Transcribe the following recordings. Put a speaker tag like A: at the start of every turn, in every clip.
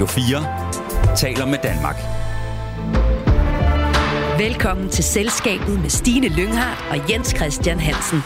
A: Radio 4 taler med Danmark.
B: Velkommen til Selskabet med Stine Lynghardt og Jens Christian Hansen.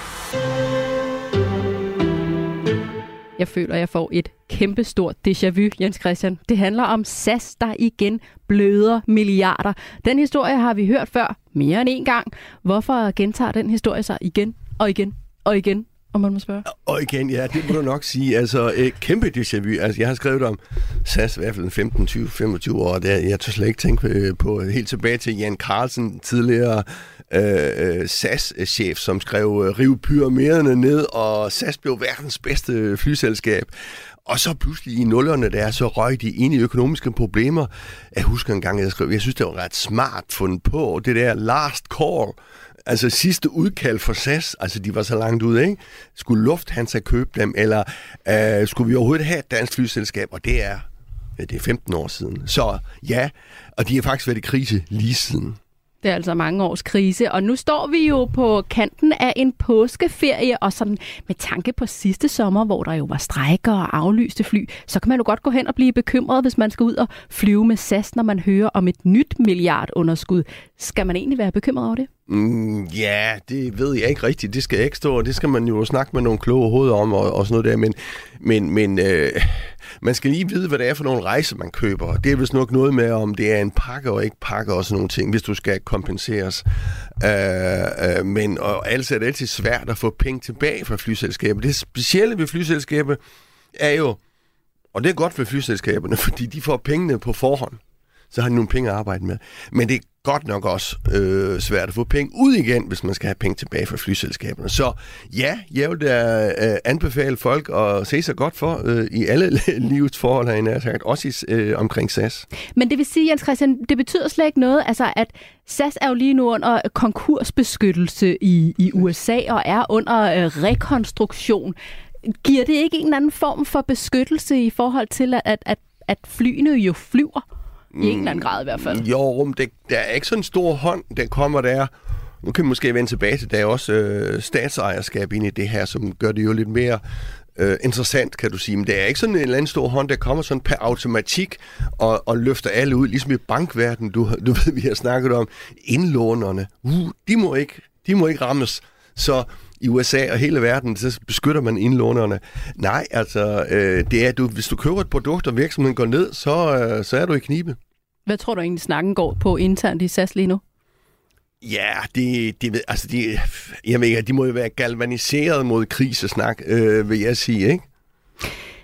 C: Jeg føler, jeg får et kæmpestort déjà vu, Jens Christian. Det handler om SAS, der igen bløder milliarder. Den historie har vi hørt før mere end en gang. Hvorfor gentager den historie sig igen og igen og igen om man må spørge.
D: Og igen, ja, det må du nok sige. Altså, et kæmpe déjà vu. Altså, jeg har skrevet om SAS i hvert fald 15, 20, 25 år. Der, jeg tør slet ikke tænke på øh, øh, helt tilbage til Jan Carlsen, tidligere øh, SAS-chef, som skrev øh, Riv pyramiderne ned, og SAS blev verdens bedste flyselskab. Og så pludselig i nullerne, der så røg de ind i økonomiske problemer. Jeg husker en gang, jeg skrev, jeg synes, det var ret smart fundet på, det der last call. Altså sidste udkald for SAS, altså de var så langt ude, ikke? Skulle Lufthansa købe dem, eller øh, skulle vi overhovedet have et dansk flyselskab? Og det er, ja, det er 15 år siden. Så ja, og de har faktisk været i krise lige siden.
C: Det er altså mange års krise, og nu står vi jo på kanten af en påskeferie, og sådan med tanke på sidste sommer, hvor der jo var strejker og aflyste fly, så kan man jo godt gå hen og blive bekymret, hvis man skal ud og flyve med SAS, når man hører om et nyt milliardunderskud. Skal man egentlig være bekymret over det?
D: Mm, ja, det ved jeg ikke rigtigt. Det skal jeg ikke stå, og det skal man jo snakke med nogle kloge hoveder om og, og sådan noget der. Men, men, men øh, man skal lige vide, hvad det er for nogle rejser, man køber. Det er vist nok noget med, om det er en pakke og ikke pakke og sådan nogle ting, hvis du skal kompenseres. Øh, øh, men og altså er det altid svært at få penge tilbage fra flyselskabet. Det specielle ved flyselskabet er jo, og det er godt for flyselskaberne, fordi de får pengene på forhånd så har de nogle penge at arbejde med. Men det er godt nok også øh, svært at få penge ud igen, hvis man skal have penge tilbage fra flyselskaberne. Så ja, jeg vil da øh, anbefale folk at se sig godt for øh, i alle livets forhold herinde, sagt, også i, øh, omkring SAS.
C: Men det vil sige, Jens Christian, det betyder slet ikke noget, altså at SAS er jo lige nu under konkursbeskyttelse i, i USA og er under øh, rekonstruktion. Giver det ikke en eller anden form for beskyttelse i forhold til, at, at, at flyene jo flyver? I en eller anden grad i hvert fald.
D: Jo, det, der er ikke sådan en stor hånd, der kommer der. Nu kan vi måske vende tilbage til, der er også øh, statsejerskab ind i det her, som gør det jo lidt mere øh, interessant, kan du sige. Men det er ikke sådan en eller anden stor hånd, der kommer sådan per automatik og, og løfter alle ud, ligesom i bankverdenen, du, du ved, vi har snakket om. Indlånerne, uh, de, må ikke, de må ikke rammes. Så i USA og hele verden, så beskytter man indlånerne. Nej, altså, øh, det er, du, hvis du køber et produkt, og virksomheden går ned, så, øh, så er du i knibe.
C: Hvad tror du egentlig, snakken går på internt i SAS lige nu?
D: Ja, det, det, altså de, jeg ved, de må jo være galvaniseret mod krisesnak, øh, vil jeg sige, ikke?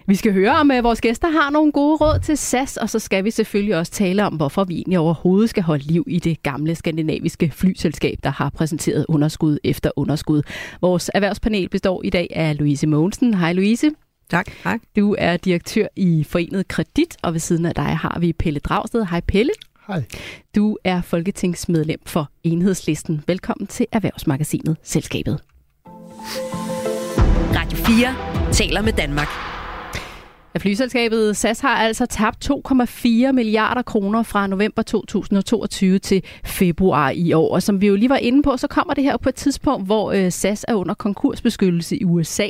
C: Vi skal høre, om uh, vores gæster har nogle gode råd til SAS, og så skal vi selvfølgelig også tale om, hvorfor vi egentlig overhovedet skal holde liv i det gamle skandinaviske flyselskab, der har præsenteret underskud efter underskud. Vores erhvervspanel består i dag af Louise Mogensen. Hej Louise.
E: Tak. Hej.
C: Du er direktør i Forenet Kredit, og ved siden af dig har vi Pelle Dragsted. Hej Pelle.
F: Hej.
C: Du er folketingsmedlem for Enhedslisten. Velkommen til Erhvervsmagasinet Selskabet.
B: Radio 4 taler med Danmark.
C: Ja, flyselskabet SAS har altså tabt 2,4 milliarder kroner fra november 2022 til februar i år. Og som vi jo lige var inde på, så kommer det her på et tidspunkt, hvor øh, SAS er under konkursbeskyttelse i USA.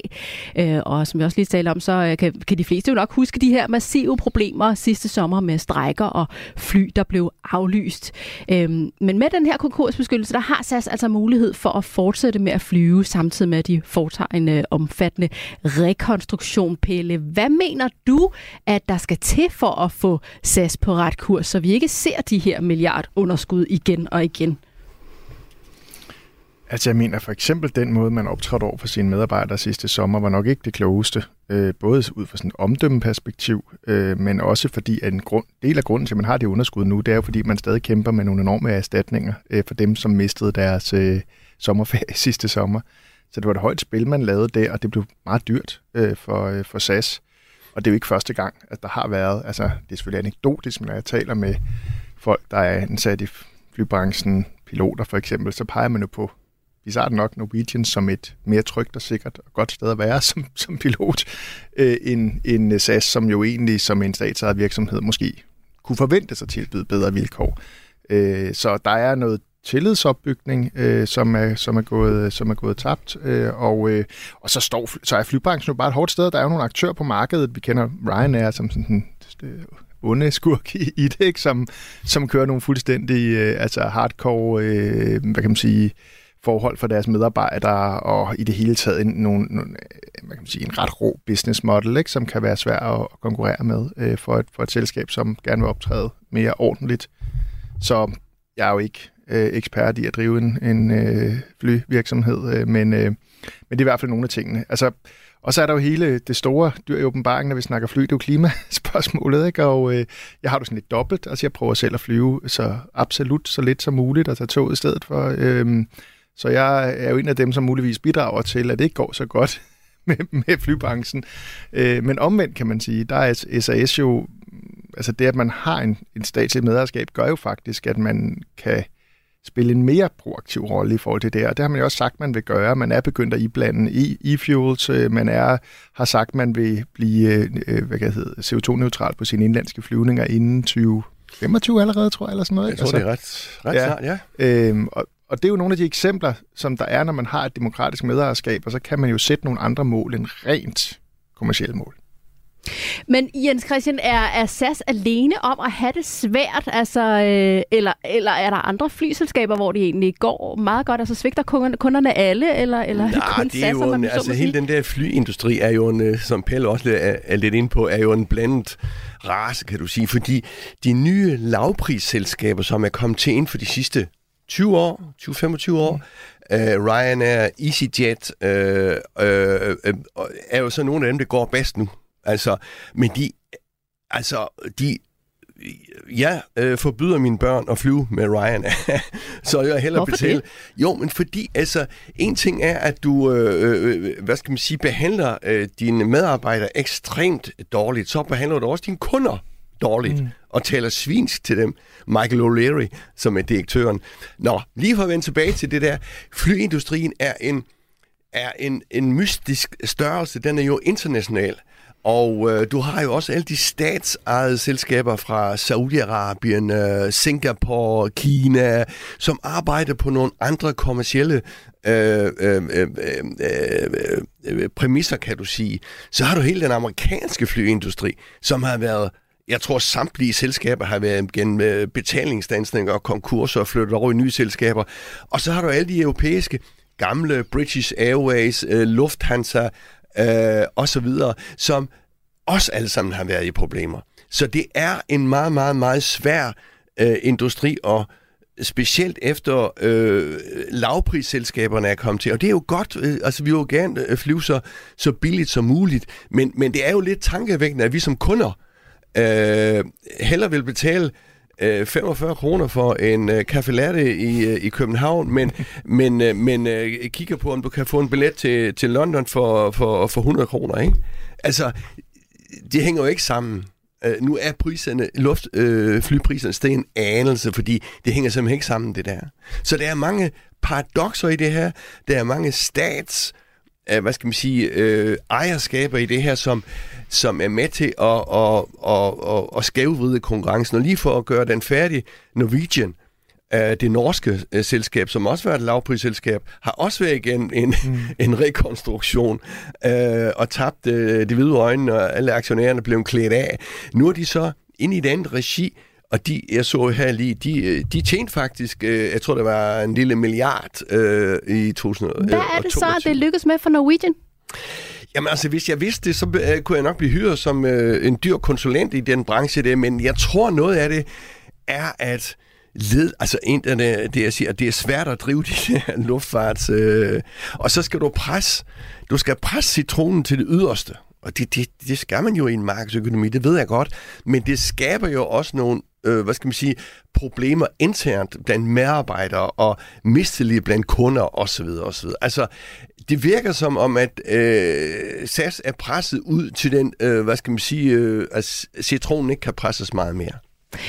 C: Øh, og som vi også lige talte om, så øh, kan, kan de fleste jo nok huske de her massive problemer sidste sommer med strejker og fly, der blev aflyst. Øhm, men med den her konkursbeskyttelse, der har SAS altså mulighed for at fortsætte med at flyve, samtidig med at de foretager en omfattende rekonstruktion. Pelle, hvad mener du, at der skal til for at få SAS på ret kurs, så vi ikke ser de her milliardunderskud igen og igen?
F: Altså jeg mener for eksempel den måde, man optrådte over for sine medarbejdere sidste sommer, var nok ikke det klogeste. Øh, både ud fra sådan et omdømmeperspektiv, øh, men også fordi at en grund, del af grunden til, at man har det underskud nu, det er jo fordi, man stadig kæmper med nogle enorme erstatninger øh, for dem, som mistede deres øh, sommerferie sidste sommer. Så det var et højt spil, man lavede der, og det blev meget dyrt øh, for, øh, for SAS. Og det er jo ikke første gang, at der har været, altså det er selvfølgelig anekdotisk, men når jeg taler med folk, der er ansat i flybranchen, piloter for eksempel, så peger man jo på bizarrt nok Norwegian som et mere trygt og sikkert og godt sted at være som, som pilot, øh, end, end SAS, som jo egentlig som en statsejet virksomhed måske kunne forvente sig tilbyde bedre vilkår. Øh, så der er noget tillidsopbygning, øh, som, er, som, er gået, som er gået tabt. Øh, og, øh, og så, står, så er flybranchen jo bare et hårdt sted. Der er jo nogle aktører på markedet. Vi kender Ryanair som sådan en bundeskurk i, i det, ikke? Som, som kører nogle fuldstændig øh, altså hardcore, øh, hvad kan man sige, forhold for deres medarbejdere, og i det hele taget en, nogle, nogle, øh, hvad kan man sige, en ret rå business model, ikke? som kan være svær at, at konkurrere med øh, for, et, for et selskab, som gerne vil optræde mere ordentligt. Så jeg er jo ikke øh, ekspert i at drive en, en øh, flyvirksomhed, øh, men, øh, men det er i hvert fald nogle af tingene. Altså, og så er der jo hele det store dyr i åbenbaringen, når vi snakker fly, det er jo klimaspørgsmålet, ikke? og øh, jeg har det sådan lidt dobbelt, altså jeg prøver selv at flyve så absolut så lidt som muligt, og tage toget i stedet for. Øh, så jeg er jo en af dem, som muligvis bidrager til, at det ikke går så godt med, med flybranchen. Øh, men omvendt kan man sige, der er SAS jo, altså det, at man har en, en statslig medejerskab, gør jo faktisk, at man kan spille en mere proaktiv rolle i forhold til det, og det har man jo også sagt, man vil gøre. Man er begyndt at iblande i e-fuels, øh, man er, har sagt, man vil blive øh, hvad kan hedde, CO2-neutral på sine indlandske flyvninger inden 2025 allerede, tror jeg, eller sådan noget.
D: Jeg tror, altså, det er ret, ret ja, snart, ja.
F: Øhm, og, og det er jo nogle af de eksempler, som der er, når man har et demokratisk medejerskab, og så kan man jo sætte nogle andre mål end rent kommersielle mål.
C: Men Jens Christian, er, er SAS alene om at have det svært, altså, øh, eller, eller er der andre flyselskaber, hvor det egentlig går meget godt? Altså svigter kunderne, kunderne alle, eller, eller
D: Nej,
C: kun
D: det er
C: SAS,
D: jo en,
C: man
D: altså hele den der flyindustri er jo en, øh, som Pelle også er, er lidt inde på, er jo en blandet race, kan du sige, fordi de nye lavprisselskaber, som er kommet til inden for de sidste 20 år, 20-25 år. Mm. Uh, Ryanair, EasyJet uh, uh, uh, er jo så nogle af dem, der går bedst nu. Altså, men de, altså, de, jeg øh, forbyder mine børn at flyve med Ryan, så jeg hellere
C: Hvorfor
D: betale.
C: det?
D: Jo, men fordi, altså, en ting er, at du, øh, øh, hvad skal man sige, behandler øh, dine medarbejdere ekstremt dårligt, så behandler du også dine kunder dårligt, mm. og taler svinsk til dem. Michael O'Leary, som er direktøren. Nå, lige for at vende tilbage til det der, flyindustrien er en, er en, en mystisk størrelse, den er jo international. Og øh, du har jo også alle de statsejede selskaber fra Saudi-Arabien, øh, Singapore, Kina, som arbejder på nogle andre kommercielle øh, øh, øh, øh, øh, øh, præmisser, kan du sige. Så har du hele den amerikanske flyindustri, som har været jeg tror, samtlige selskaber har været gennem øh, og konkurser og flyttet over i nye selskaber. Og så har du alle de europæiske gamle British Airways, øh, Lufthansa, øh, og så osv., som også alle sammen har været i problemer. Så det er en meget, meget, meget svær øh, industri, og specielt efter øh, lavprisselskaberne er kommet til. Og det er jo godt, øh, altså vi vil jo gerne øh, flyve så, så billigt som muligt, men, men det er jo lidt tankevækkende, at vi som kunder øh, heller vil betale øh, 45 kroner for en øh, kaffe latte i, øh, i København, men, men, øh, men øh, kigger på, om du kan få en billet til, til London for, for, for 100 kroner, ikke? Altså, det hænger jo ikke sammen. Øh, nu er priserne, luft, øh, flypriserne steget en anelse, fordi det hænger simpelthen ikke sammen, det der. Så der er mange paradoxer i det her. Der er mange stats, øh, hvad skal man sige, øh, ejerskaber i det her, som, som er med til at, at, at, at, at skævvride konkurrencen. Og lige for at gøre den færdig, Norwegian, øh, det norske øh, selskab, som også var et lavprisselskab, har også været igen en, mm. en rekonstruktion øh, og tabt øh, det hvide øjne, og alle aktionærerne blev klædt af. Nu er de så inde i et andet regi, og de, jeg så her lige, de, de tjente faktisk, øh, jeg tror det var en lille milliard øh, i 2022.
C: Hvad er det så, at det lykkes med for Norwegian?
D: Jamen altså, hvis jeg vidste det, så øh, kunne jeg nok blive hyret som øh, en dyr konsulent i den branche der, men jeg tror noget af det er, at led, altså en af det, det jeg siger, det er svært at drive de her luftfarts, øh, og så skal du presse, du skal presse citronen til det yderste. Og det, det, det skal man jo i en markedsøkonomi, det ved jeg godt. Men det skaber jo også nogle, øh, hvad skal man sige, problemer internt blandt medarbejdere og mistillid blandt kunder osv. osv. Altså, det virker som om, at øh, SAS er presset ud til den, øh, hvad skal man sige, øh, at citronen ikke kan presses meget mere.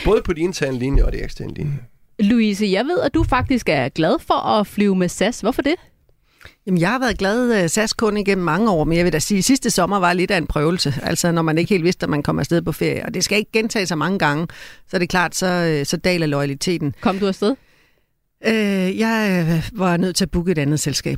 D: Både på de interne linje og de eksterne linje.
C: Louise, jeg ved, at du faktisk er glad for at flyve med SAS. Hvorfor det?
E: Jamen, jeg har været glad uh, SAS-kunde igennem mange år, men jeg vil da sige, at sidste sommer var lidt af en prøvelse. Altså, når man ikke helt vidste, at man kommer afsted på ferie. Og det skal ikke gentage sig mange gange, så er det klart, så, uh, så daler loyaliteten.
C: Kom du afsted?
E: Uh, jeg uh, var nødt til at booke et andet selskab.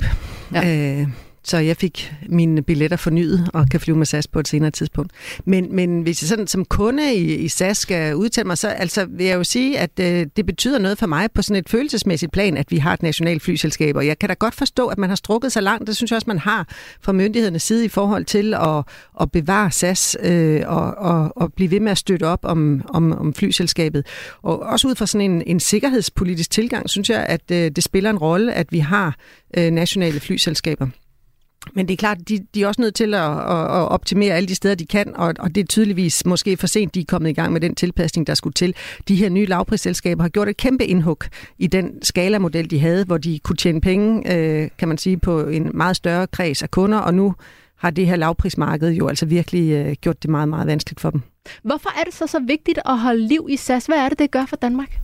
E: Ja. Uh, så jeg fik mine billetter fornyet og kan flyve med SAS på et senere tidspunkt. Men, men hvis jeg sådan som kunde i, i SAS skal udtale mig, så altså, vil jeg jo sige, at øh, det betyder noget for mig på sådan et følelsesmæssigt plan, at vi har et nationalt flyselskab. Og jeg kan da godt forstå, at man har strukket sig langt. Det synes jeg også, man har fra myndighedernes side i forhold til at, at bevare SAS øh, og, og, og blive ved med at støtte op om, om, om flyselskabet. Og også ud fra sådan en, en sikkerhedspolitisk tilgang, synes jeg, at øh, det spiller en rolle, at vi har øh, nationale flyselskaber. Men det er klart, de, de er også nødt til at, at, at optimere alle de steder, de kan, og, og det er tydeligvis måske for sent, de er kommet i gang med den tilpasning, der skulle til. De her nye lavprisselskaber har gjort et kæmpe indhug i den skalamodel, de havde, hvor de kunne tjene penge, øh, kan man sige, på en meget større kreds af kunder, og nu har det her lavprismarked jo altså virkelig øh, gjort det meget, meget vanskeligt for dem.
C: Hvorfor er det så så vigtigt at holde liv i SAS? Hvad er det, det gør for Danmark?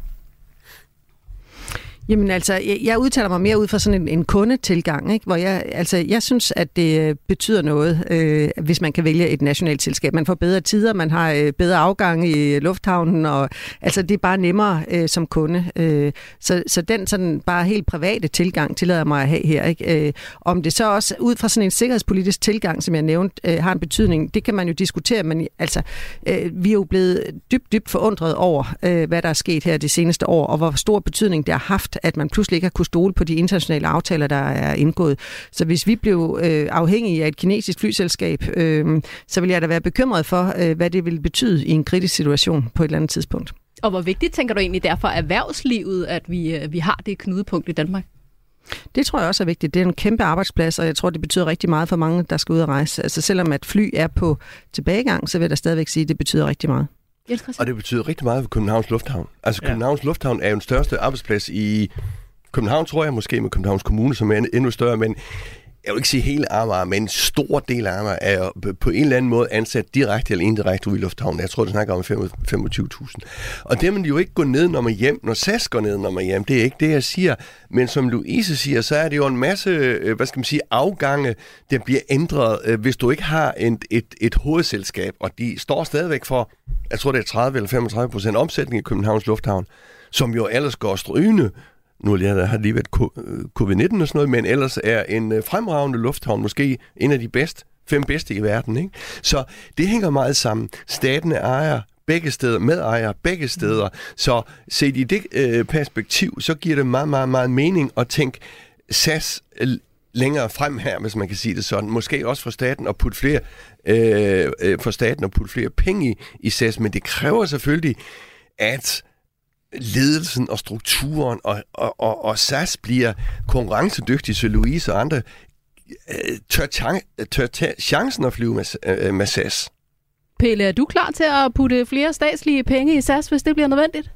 E: Jamen altså, jeg, jeg udtaler mig mere ud fra sådan en, en kundetilgang, ikke? hvor jeg, altså, jeg synes, at det øh, betyder noget, øh, hvis man kan vælge et nationalt selskab. Man får bedre tider, man har øh, bedre afgang i lufthavnen, og altså, det er bare nemmere øh, som kunde. Øh, så, så den sådan bare helt private tilgang tillader mig at have her. Ikke? Øh, om det så også ud fra sådan en sikkerhedspolitisk tilgang, som jeg nævnte, øh, har en betydning, det kan man jo diskutere, men altså, øh, vi er jo blevet dybt, dybt forundret over, øh, hvad der er sket her de seneste år, og hvor stor betydning det har haft at man pludselig ikke har kunne stole på de internationale aftaler, der er indgået. Så hvis vi blev øh, afhængige af et kinesisk flyselskab, øh, så vil jeg da være bekymret for, øh, hvad det vil betyde i en kritisk situation på et eller andet tidspunkt.
C: Og hvor vigtigt tænker du egentlig derfor erhvervslivet, at vi, øh, vi har det knudepunkt i Danmark?
E: Det tror jeg også er vigtigt. Det er en kæmpe arbejdsplads, og jeg tror, det betyder rigtig meget for mange, der skal ud og rejse. Altså selvom at fly er på tilbagegang, så vil jeg da stadigvæk sige, at det betyder rigtig meget.
D: Og det betyder rigtig meget for Københavns Lufthavn. Altså ja. Københavns Lufthavn er jo den største arbejdsplads i København, tror jeg måske med Københavns Kommune, som er endnu større, men jeg vil ikke sige hele Amager, men en stor del af Amager er jo på en eller anden måde ansat direkte eller indirekte ude i lufthavnen. Jeg tror, det snakker om 25.000. Og det man jo ikke gå ned, når man hjem, når SAS går ned, når man hjem. Det er ikke det, jeg siger. Men som Louise siger, så er det jo en masse, øh, hvad skal man sige, afgange, der bliver ændret, øh, hvis du ikke har et, et, et hovedselskab. Og de står stadigvæk for, jeg tror, det er 30 eller 35 procent omsætning i Københavns Lufthavn, som jo ellers går strygende nu har lige været covid-19 og sådan noget, men ellers er en øh, fremragende lufthavn måske en af de bedste, fem bedste i verden. Ikke? Så det hænger meget sammen. Staten ejer begge steder, medejer begge steder. Så set i det øh, perspektiv, så giver det meget, meget, meget mening at tænke SAS længere frem her, hvis man kan sige det sådan. Måske også for staten at putte flere, øh, øh, for staten at putte flere penge i, i SAS, men det kræver selvfølgelig, at ledelsen og strukturen, og, og, og, og SAS bliver konkurrencedygtig, så Louise og andre øh, tør, tør tage chancen at flyve med, øh, med SAS.
C: Pelle, er du klar til at putte flere statslige penge i SAS, hvis det bliver nødvendigt?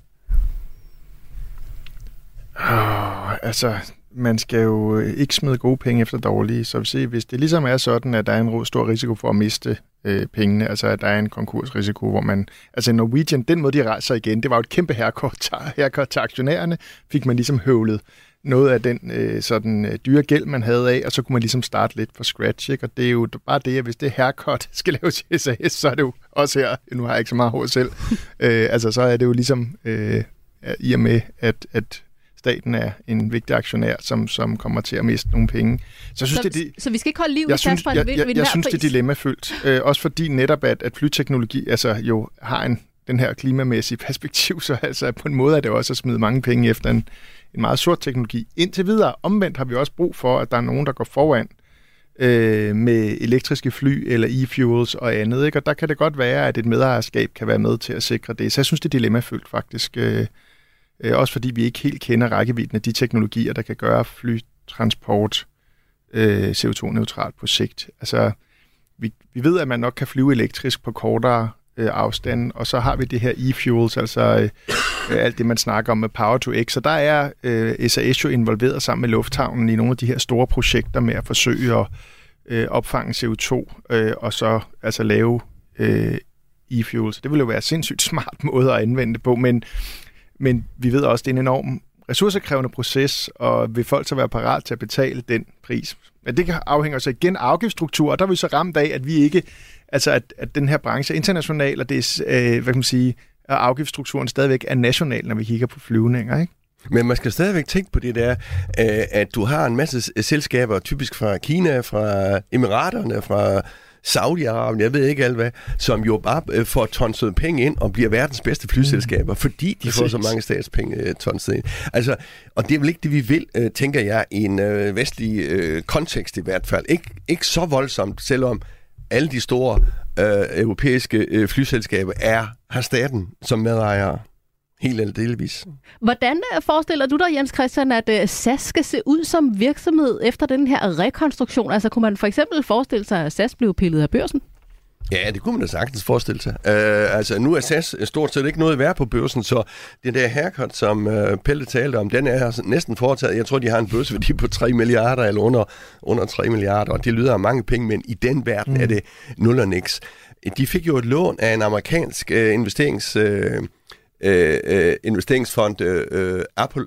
F: Oh, altså, man skal jo ikke smide gode penge efter dårlige. Så se, hvis det ligesom er sådan, at der er en stor risiko for at miste øh, pengene, altså at der er en konkursrisiko, hvor man... Altså Norwegian, den måde, de rejser igen, det var jo et kæmpe herkort, herkort til aktionærerne, fik man ligesom høvlet noget af den øh, sådan øh, dyre gæld, man havde af, og så kunne man ligesom starte lidt fra scratch, ikke? Og det er jo bare det, at hvis det haircut skal laves i SAS, så er det jo også her, nu har jeg ikke så meget hår selv, øh, altså så er det jo ligesom øh, i og med, at, at staten er en vigtig aktionær, som, som kommer til at miste nogle penge.
C: Så, synes, så, det, det, så vi skal ikke holde liv
F: jeg
C: i
F: synes,
C: jeg,
F: jeg, jeg, jeg synes, det er dilemmafyldt. Øh, også fordi netop, at, at flyteknologi altså, jo har en, den her klimamæssige perspektiv, så altså, på en måde er det også at smide mange penge efter en, en meget sort teknologi. Indtil videre, omvendt har vi også brug for, at der er nogen, der går foran øh, med elektriske fly eller e-fuels og andet. Ikke? Og der kan det godt være, at et medejerskab kan være med til at sikre det. Så jeg synes, det er dilemmafyldt faktisk. Øh, Øh, også fordi vi ikke helt kender rækkevidden af de teknologier, der kan gøre flytransport øh, CO2-neutralt på sigt. Altså, vi, vi ved, at man nok kan flyve elektrisk på kortere øh, afstand, og så har vi det her e-fuels, altså øh, alt det, man snakker om med Power to X. Så der er øh, SAS jo involveret sammen med Lufthavnen i nogle af de her store projekter med at forsøge at øh, opfange CO2, øh, og så altså lave øh, e-fuels. Det ville jo være en sindssygt smart måde at anvende det på, men men vi ved også, at det er en enorm ressourcekrævende proces, og vil folk så være parat til at betale den pris? Men det afhænger så igen af afgiftsstruktur, og der er vi så ramt af, at vi ikke, altså at, at den her branche er international, og det er, øh, hvad kan man sige, at afgiftsstrukturen stadigvæk er national, når vi kigger på flyvninger, ikke?
D: Men man skal stadigvæk tænke på det der, øh, at du har en masse selskaber, typisk fra Kina, fra Emiraterne, fra Saudi-Arabien, jeg ved ikke alt hvad, som jo bare øh, får tonset penge ind og bliver verdens bedste flyselskaber, fordi de får så
F: Præcis.
D: mange statspenge øh, tonset ind. Altså, og det er vel ikke det, vi vil, øh, tænker jeg, i en øh, vestlig øh, kontekst i hvert fald. Ik- ikke så voldsomt, selvom alle de store øh, europæiske øh, flyselskaber er, har staten som medejer. Helt eller delvis.
C: Hvordan øh, forestiller du dig, Jens Christian, at øh, SAS skal se ud som virksomhed efter den her rekonstruktion? Altså kunne man for eksempel forestille sig, at SAS blev pillet af børsen?
D: Ja, det kunne man da sagtens forestille sig. Uh, altså, nu er SAS stort set ikke noget værd på børsen, så den der haircut, som uh, Pelle talte om, den er næsten foretaget. Jeg tror, de har en børseværdi på 3 milliarder eller under, under 3 milliarder, og det lyder af mange penge, men i den verden mm. er det nul og niks. De fik jo et lån af en amerikansk uh, investerings, uh, øh, uh, investeringsfond, øh, øh, Apple,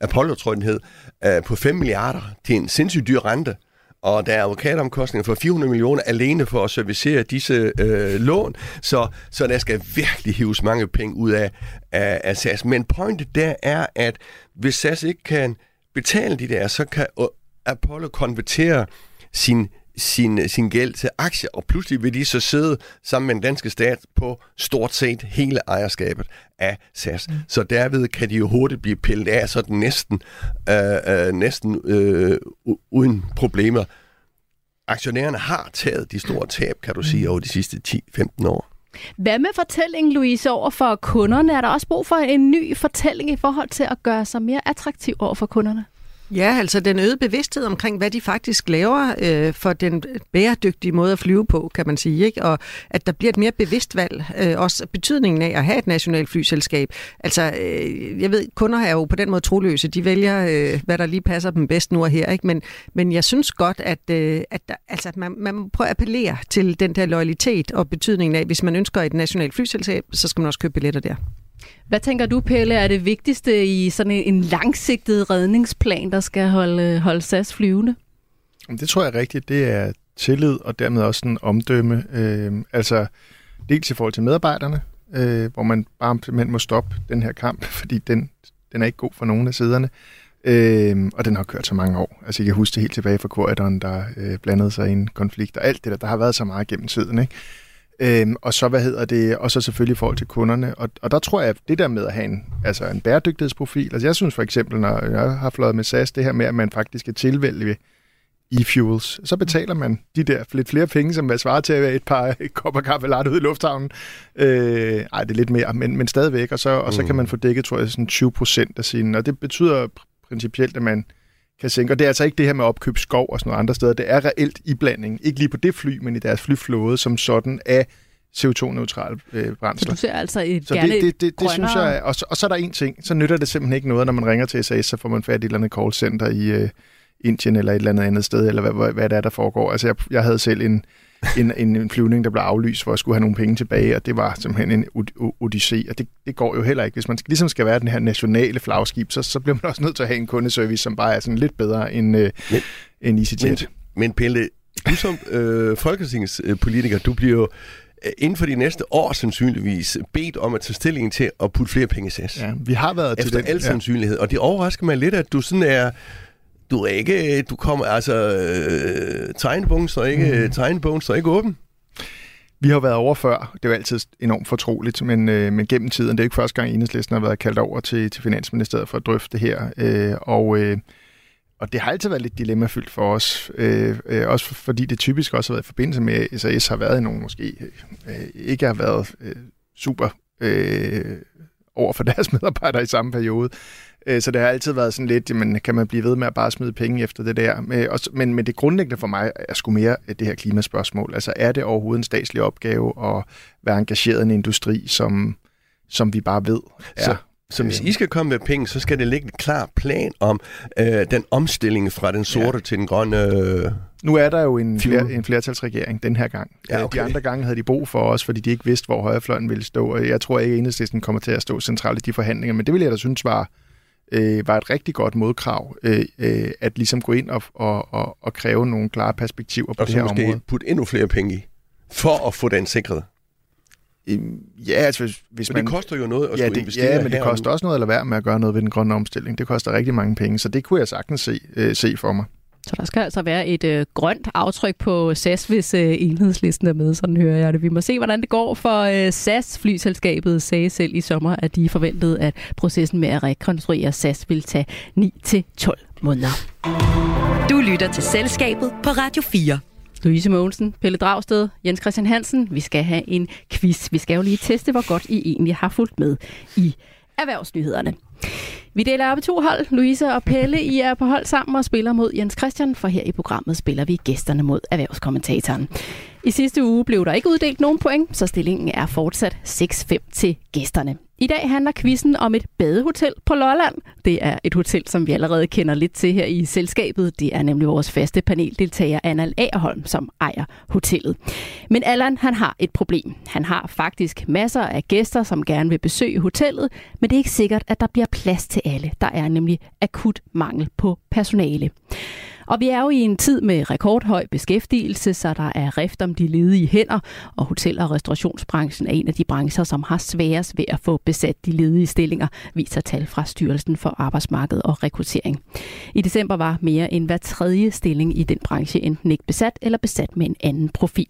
D: Apollo, tror jeg den hed, øh, på 5 milliarder til en sindssygt dyr rente. Og der er advokatomkostninger for 400 millioner alene for at servicere disse øh, lån, så, så der skal virkelig hives mange penge ud af, af, af SAS. Men pointet der er, at hvis SAS ikke kan betale de der, så kan øh, Apollo konvertere sin sin, sin gæld til aktier, og pludselig vil de så sidde sammen med den danske stat på stort set hele ejerskabet af SAS. Mm. Så derved kan de jo hurtigt blive pillet af, sådan næsten, øh, øh, næsten øh, uden problemer. Aktionærerne har taget de store tab, kan du sige, over de sidste 10-15 år.
C: Hvad med fortællingen, Louise, over for kunderne? Er der også brug for en ny fortælling i forhold til at gøre sig mere attraktiv over for kunderne?
E: Ja, altså den øgede bevidsthed omkring, hvad de faktisk laver øh, for den bæredygtige måde at flyve på, kan man sige. Ikke? Og at der bliver et mere bevidst valg. Øh, også betydningen af at have et nationalt flyselskab. Altså, øh, jeg ved, kunder er jo på den måde troløse. De vælger, øh, hvad der lige passer dem bedst nu og her. Ikke? Men, men jeg synes godt, at, øh, at der, altså, at man, man må prøve at appellere til den der loyalitet og betydningen af, hvis man ønsker et nationalt flyselskab, så skal man også købe billetter der.
C: Hvad tænker du, Pelle, er det vigtigste i sådan en langsigtet redningsplan, der skal holde, holde SAS flyvende?
F: Det tror jeg rigtigt. Det er tillid og dermed også en omdømme. Øh, altså dels i forhold til medarbejderne, øh, hvor man bare simpelthen må stoppe den her kamp, fordi den, den er ikke god for nogen af siderne. Øh, og den har kørt så mange år. Altså jeg kan huske det helt tilbage fra korridoren, der øh, blandede sig i en konflikt, og alt det der, der har været så meget gennem tiden. Ikke? Øhm, og så, hvad hedder det, og så selvfølgelig i forhold til kunderne. Og, og der tror jeg, at det der med at have en, altså en bæredygtighedsprofil, altså jeg synes for eksempel, når jeg har fløjet med SAS, det her med, at man faktisk kan tilvælge e-fuels, så betaler man de der lidt flere penge, som er svaret til et par kopper kaffe latte ude i lufthavnen. Øh, ej, det er lidt mere, men, men stadigvæk. Og så, og så kan man få dækket, tror jeg, sådan 20 procent af sine. Og det betyder pr- principielt, at man kan sænke. Og det er altså ikke det her med opkøb skov og sådan noget andre steder. Det er reelt iblanding. Ikke lige på det fly, men i deres flyflåde som sådan af CO2-neutrale øh,
C: Så
F: brændsler.
C: du ser altså et
F: Så det, det, det, det synes jeg, og så, og så er der en ting, så nytter det simpelthen ikke noget, når man ringer til SAS, så får man fat i et eller andet callcenter i øh, Indien eller et eller andet andet sted, eller hvad, hvad, hvad det er, der foregår. Altså jeg, jeg havde selv en, en, en, en flyvning, der blev aflyst, hvor jeg skulle have nogle penge tilbage, og det var simpelthen en odyssé, og det, det går jo heller ikke. Hvis man skal, ligesom skal være den her nationale flagskib, så, så bliver man også nødt til at have en kundeservice, som bare er sådan lidt bedre end, øh,
D: Men-
F: end EasyJet.
D: Men Pelle, du som øh, folketingspolitiker, du bliver jo øh, inden for de næste år sandsynligvis bedt om at tage stilling til at putte flere penge i SAS.
F: Ja, vi har været til
D: Efter
F: den.
D: al sandsynlighed. Og det overrasker mig lidt, at du sådan er... Du er ikke... Du kommer altså... Øh, tegnebogen står ikke, mm. tegnebogen står ikke åben.
F: Vi har været over før. Det er jo altid enormt fortroligt, men, øh, men gennem tiden, det er ikke første gang, Enhedslisten har været kaldt over til, til Finansministeriet for at drøfte det her. Øh, og, øh, og det har altid været lidt dilemmafyldt for os, øh, øh, også for, fordi det typisk også har været i forbindelse med, at SAS har været i nogle måske øh, ikke har været øh, super øh, over for deres medarbejdere i samme periode. Øh, Så det har altid været sådan lidt, jamen, kan man blive ved med at bare smide penge efter det der? Men, men, det grundlæggende for mig er sgu mere det her klimaspørgsmål. Altså er det overhovedet en statslig opgave at være engageret i en industri, som, som vi bare ved er...
D: Så, så hvis I skal komme med penge, så skal det ligge en klar plan om øh, den omstilling fra den sorte ja. til den grønne... Øh,
F: Nu er der jo en, fler, en flertalsregering den her gang.
D: Ja,
F: Øh,
D: okay.
F: De andre gange havde de brug for os, fordi de ikke vidste, hvor højrefløjen ville stå. Og jeg tror ikke, at enhedslisten kommer til at stå centralt i de forhandlinger, men det ville jeg da synes var, øh, var et rigtig godt modkrav, øh, øh, at ligesom gå ind og, og, og, og kræve nogle klare perspektiver på
D: og
F: det her
D: måske
F: område.
D: putte endnu flere penge i, for at få den sikret.
F: Ja, altså hvis, hvis
D: Men
F: man...
D: det koster jo noget at
F: ja,
D: skulle
F: det,
D: investere
F: ja, men det
D: og
F: koster også noget at lade være med at gøre noget ved den grønne omstilling. Det koster rigtig mange penge, så det kunne jeg sagtens se, øh, se for mig.
C: Så der skal altså være et øh, grønt aftryk på SAS, hvis øh, enhedslisten er med, sådan hører jeg det. Vi må se, hvordan det går for øh, SAS. Flyselskabet sagde selv i sommer, at de forventede, at processen med at rekonstruere SAS ville tage 9-12 måneder.
B: Du lytter til Selskabet på Radio 4.
C: Louise Mogensen, Pelle Dragsted, Jens Christian Hansen. Vi skal have en quiz. Vi skal jo lige teste, hvor godt I egentlig har fulgt med i erhvervsnyhederne. Vi deler op i to hold. Louise og Pelle, I er på hold sammen og spiller mod Jens Christian, for her i programmet spiller vi gæsterne mod erhvervskommentatoren. I sidste uge blev der ikke uddelt nogen point, så stillingen er fortsat 6-5 til gæsterne. I dag handler quizzen om et badehotel på Lolland. Det er et hotel, som vi allerede kender lidt til her i selskabet. Det er nemlig vores faste paneldeltager, Anna Agerholm, som ejer hotellet. Men Allan, han har et problem. Han har faktisk masser af gæster, som gerne vil besøge hotellet, men det er ikke sikkert, at der bliver plads til alle. Der er nemlig akut mangel på personale. Og vi er jo i en tid med rekordhøj beskæftigelse, så der er rift om de ledige hænder, og hotel- og restaurationsbranchen er en af de brancher, som har sværest ved at få besat de ledige stillinger, viser tal fra Styrelsen for Arbejdsmarked og Rekruttering. I december var mere end hver tredje stilling i den branche enten ikke besat eller besat med en anden profil.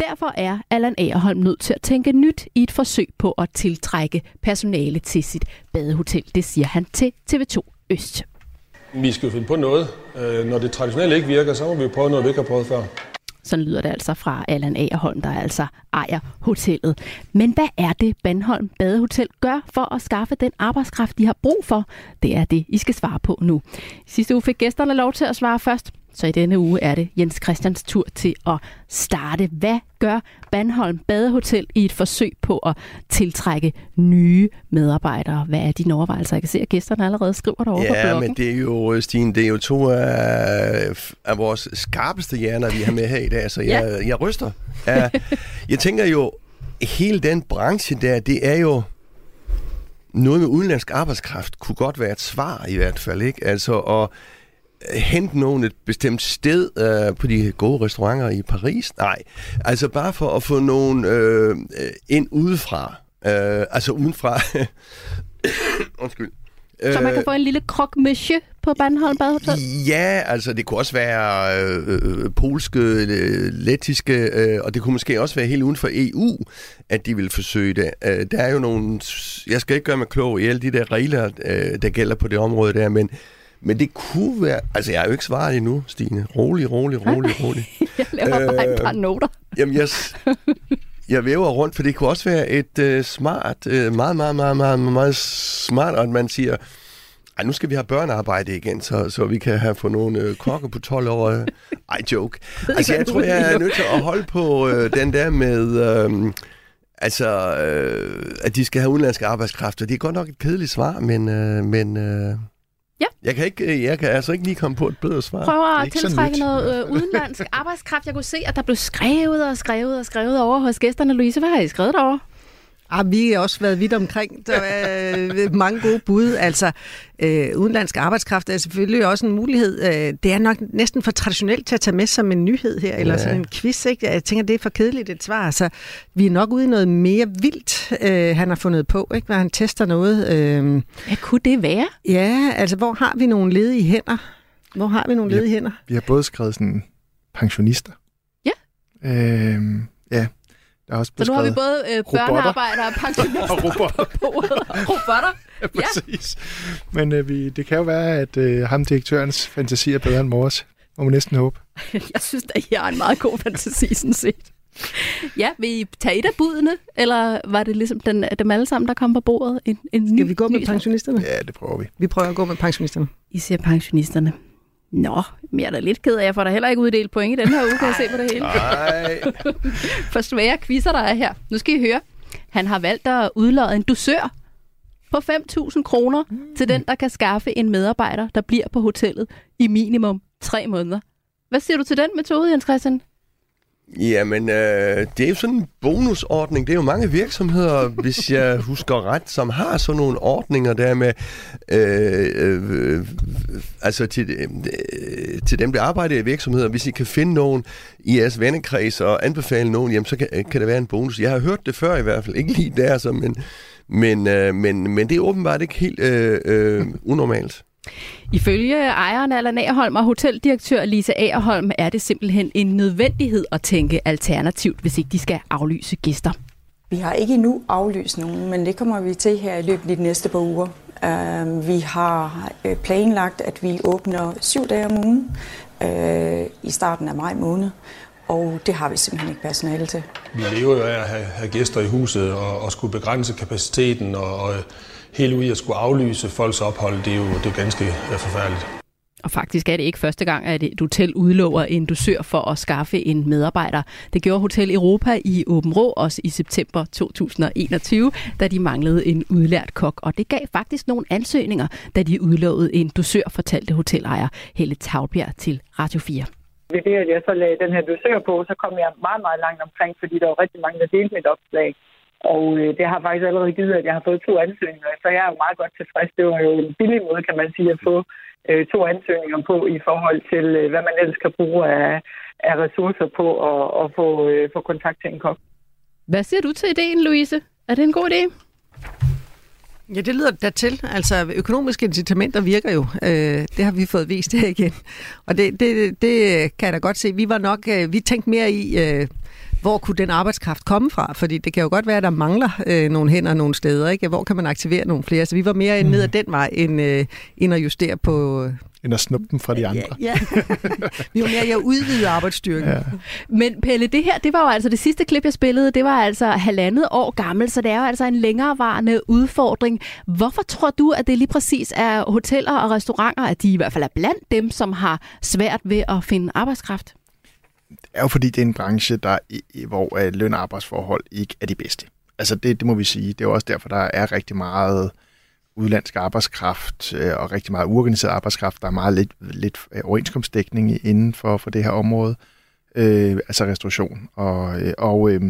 C: Derfor er Allan Agerholm nødt til at tænke nyt i et forsøg på at tiltrække personale til sit badehotel. Det siger han til TV2 Øst.
G: Vi skal jo finde på noget. Øh, når det traditionelle ikke virker, så må vi jo prøve noget, vi ikke har prøvet før.
C: Sådan lyder det altså fra Allan Agerholm, der altså ejer hotellet. Men hvad er det, Bandholm Badehotel gør for at skaffe den arbejdskraft, de har brug for? Det er det, I skal svare på nu. Sidste uge fik gæsterne lov til at svare først, så i denne uge er det Jens Christians tur til at starte. Hvad gør Bandholm Badehotel i et forsøg på at tiltrække nye medarbejdere? Hvad er dine overvejelser? Jeg kan se, at gæsterne allerede skriver derovre på
D: Ja,
C: bloggen.
D: men det er jo, Stine, det er jo to af, af vores skarpeste hjerner, vi har med her i dag, så jeg, jeg ryster. Ja, jeg tænker jo, hele den branche der, det er jo noget med udenlandsk arbejdskraft, kunne godt være et svar i hvert fald, ikke? Altså at hente nogen et bestemt sted øh, på de gode restauranter i Paris? Nej, altså bare for at få nogen øh, øh, ind udefra. Øh, altså udenfra. Undskyld.
C: Så man kan få en lille croque monsieur på Bandholm Badehotel?
D: Ja, altså det kunne også være øh, øh, polske, øh, lettiske, øh, og det kunne måske også være helt uden for EU, at de vil forsøge det. Øh, der er jo nogle, jeg skal ikke gøre mig klog i alle de der regler, øh, der gælder på det område der, men, men det kunne være, altså jeg har jo ikke svaret endnu, Stine. Rolig, rolig, rolig, rolig.
C: Jeg laver bare et par noter.
D: Jamen, jeg, jeg væver rundt, for det kunne også være et øh, smart, øh, meget, meget, meget, meget, meget smart, at man siger, ej, nu skal vi have børnearbejde igen, så, så vi kan have få nogle øh, kokke på 12 år. øh." Ej, joke. Altså, jeg tror, jeg er nødt til at holde på øh, den der med... Øh, Altså, øh, at de skal have udenlandske arbejdskraft. og Det er godt nok et kedeligt svar, men... Øh, men øh,
C: Ja.
D: Jeg kan, ikke, øh, jeg kan altså ikke lige komme på et bedre svar.
F: er
C: at tiltrække noget øh, udenlandsk arbejdskraft. Jeg kunne se, at der blev skrevet og skrevet og skrevet over hos gæsterne. Louise, hvad har I skrevet derovre?
E: Ah, vi har også været vidt omkring. Der er øh, mange gode bud. Altså, øh, udenlandsk arbejdskraft er selvfølgelig også en mulighed. Øh, det er nok næsten for traditionelt til at tage med som en nyhed her, eller
D: Ja.
E: sådan en quiz. Ikke? Jeg tænker, det er for kedeligt et svar. Så vi er nok ude i noget mere vildt, øh, han har fundet på, ikke? hvor han tester noget. Øh,
C: Hvad kunne det være?
E: ja, altså, hvor har vi nogle ledige hænder? Hvor har vi nogle ledige hænder?
F: Vi har både skrevet sådan pensionister.
C: Ja.
F: Øhm, ja. Der er også
C: Så nu har vi både øh, børnearbejdere og pensionister
F: og robotter.
C: på bordet. Robotter?
F: Ja, præcis. Men øh, vi, det kan jo være, at øh, ham direktørens fantasi er bedre end vores. Må man næsten håbe.
C: Jeg synes, at I har en meget god fantasi, sådan set. Ja, vil I tage et af budene, eller var det ligesom den, dem alle sammen, der kom på bordet? En, en
E: Skal vi gå med pensionisterne?
F: Ja, det prøver vi.
E: Vi prøver at gå med pensionisterne.
C: I siger pensionisterne. Nå, men jeg er da lidt ked af, jeg får da heller ikke uddelt point i den her uge, kan jeg se på det hele.
D: Nej.
C: For svære quizzer, der er her. Nu skal I høre. Han har valgt at udlade en dusør på 5.000 kroner mm. til den, der kan skaffe en medarbejder, der bliver på hotellet i minimum tre måneder. Hvad siger du til den metode, Jens Christian?
D: Jamen, øh, det er jo sådan en bonusordning. Det er jo mange virksomheder, hvis jeg husker ret, som har sådan nogle ordninger der med, øh, øh, altså til, øh, til dem, der arbejder i virksomheder. Hvis I kan finde nogen i jeres vennekreds og anbefale nogen, jamen så kan, øh, kan det være en bonus. Jeg har hørt det før i hvert fald. Ikke lige der, så, men, men, øh, men, men det er åbenbart ikke helt øh, øh, unormalt.
C: Ifølge ejeren Allan Agerholm og hoteldirektør Lise Agerholm er det simpelthen en nødvendighed at tænke alternativt, hvis ikke de skal aflyse gæster.
H: Vi har ikke endnu aflyst nogen, men det kommer vi til her i løbet af de næste par uger. Uh, vi har øh, planlagt, at vi åbner syv dage om ugen uh, i starten af maj måned, og det har vi simpelthen ikke personale til.
G: Vi lever jo af at have, have gæster i huset og, og skulle begrænse kapaciteten og, og helt ud i at skulle aflyse folks ophold, det er jo, det er jo ganske forfærdeligt.
C: Og faktisk er det ikke første gang, at et hotel udlover en dusør for at skaffe en medarbejder. Det gjorde Hotel Europa i Åben Rå også i september 2021, da de manglede en udlært kok. Og det gav faktisk nogle ansøgninger, da de udlovede en dusør, fortalte hotelejer Helle Tavbjerg til Radio 4.
I: Ved det, at jeg så lagde den her dusør på, så kom jeg meget, meget langt omkring, fordi der var rigtig mange, der delte mit opslag. Og øh, det har faktisk allerede givet, at jeg har fået to ansøgninger, så jeg er jo meget godt tilfreds. Det var jo en billig måde, kan man sige, at få øh, to ansøgninger på i forhold til, øh, hvad man ellers kan bruge af, af ressourcer på at, at få, øh, få kontakt til en kok.
C: Hvad siger du til ideen, Louise? Er det en god idé?
E: Ja, det lyder da til. Altså, økonomiske incitamenter virker jo. Øh, det har vi fået vist her igen. Og det, det, det kan jeg da godt se. Vi var nok, øh, vi tænkte mere i, øh, hvor kunne den arbejdskraft komme fra? Fordi det kan jo godt være, at der mangler øh, nogle hænder nogle steder. Ikke? Hvor kan man aktivere nogle flere? Så vi var mere mm. ned ad den vej, end, øh, end at justere på...
F: End at snuppe dem fra de andre.
E: Ja, ja. vi var mere at udvide arbejdsstyrken. Ja.
C: Men Pelle, det her, det var jo altså det sidste klip, jeg spillede, det var altså halvandet år gammel, så det er jo altså en længerevarende udfordring. Hvorfor tror du, at det lige præcis er hoteller og restauranter, at de i hvert fald er blandt dem, som har svært ved at finde arbejdskraft?
F: Er jo fordi, det er en branche, der, hvor øh, løn- og arbejdsforhold ikke er de bedste. Altså det, det må vi sige. Det er også derfor, der er rigtig meget udlandsk arbejdskraft øh, og rigtig meget uorganiseret arbejdskraft. Der er meget lidt, lidt øh, overenskomstdækning inden for, for det her område, øh, altså restauration. Og, øh, og, øh,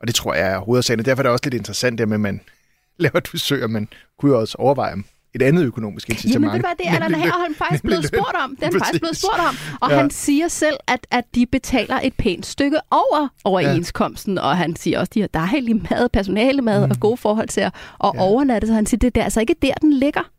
F: og det tror jeg er hovedsagen. Derfor er det også lidt interessant, det med, at man laver et forsøg, og man kunne jo også overveje, et andet økonomisk incitament.
C: Jamen, det var det, Allan Herholm faktisk blevet spurgt om. Den er faktisk blevet spurgt om. Og ja. han siger selv, at, at de betaler et pænt stykke over overenskomsten. Ja. Og han siger også, at der er helt mad, personale mad mm. og gode forhold til at og ja. overnatte. Så han siger, det er altså ikke der, den ligger.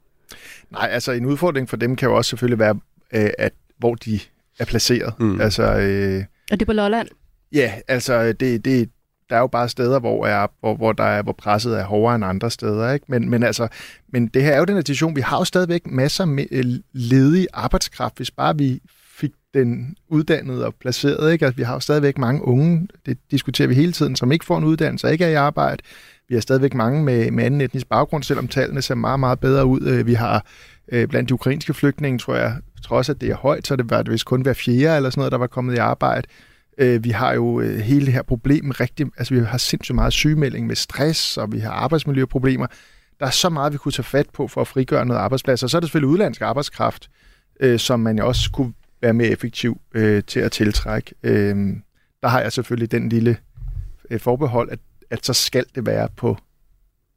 F: Nej, altså en udfordring for dem kan jo også selvfølgelig være, øh, at hvor de er placeret. Mm. Altså, øh,
C: og det er på Lolland?
F: Ja, altså det, det, der er jo bare steder, hvor, er, hvor, hvor, der er, hvor presset er hårdere end andre steder. Ikke? Men, men, altså, men det her er jo den situation, vi har jo stadigvæk masser med øh, ledig arbejdskraft, hvis bare vi fik den uddannet og placeret. Ikke? Altså, vi har jo stadigvæk mange unge, det diskuterer vi hele tiden, som ikke får en uddannelse og ikke er i arbejde. Vi har stadigvæk mange med, med anden etnisk baggrund, selvom tallene ser meget, meget bedre ud. Øh, vi har øh, blandt de ukrainske flygtninge, tror jeg, trods at det er højt, så det var det vist kun hver fjerde eller sådan noget, der var kommet i arbejde. Øh, vi har jo øh, hele det her problem rigtig, altså vi har sindssygt meget sygemelding med stress, og vi har arbejdsmiljøproblemer. Der er så meget, vi kunne tage fat på for at frigøre noget arbejdsplads. Og så er det selvfølgelig udlandsk arbejdskraft, øh, som man jo også kunne være mere effektiv øh, til at tiltrække. Øh, der har jeg selvfølgelig den lille øh, forbehold, at, at så skal det være på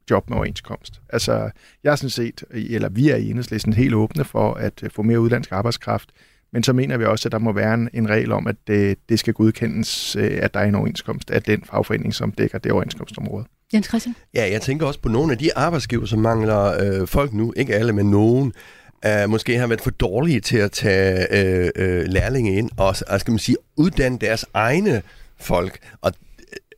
F: job med overenskomst. Altså, jeg er sådan set, eller vi er i enhedslisten helt åbne for at øh, få mere udlandsk arbejdskraft. Men så mener vi også, at der må være en, en regel om, at det, det skal godkendes, øh, at der er en overenskomst af den fagforening, som dækker det overenskomstområde.
C: Jens Christian?
D: Ja, jeg tænker også på nogle af de arbejdsgiver, som mangler øh, folk nu, ikke alle, men nogen, uh, måske har været for dårlige til at tage øh, øh, lærlinge ind og, og skal man sige, uddanne deres egne folk. Og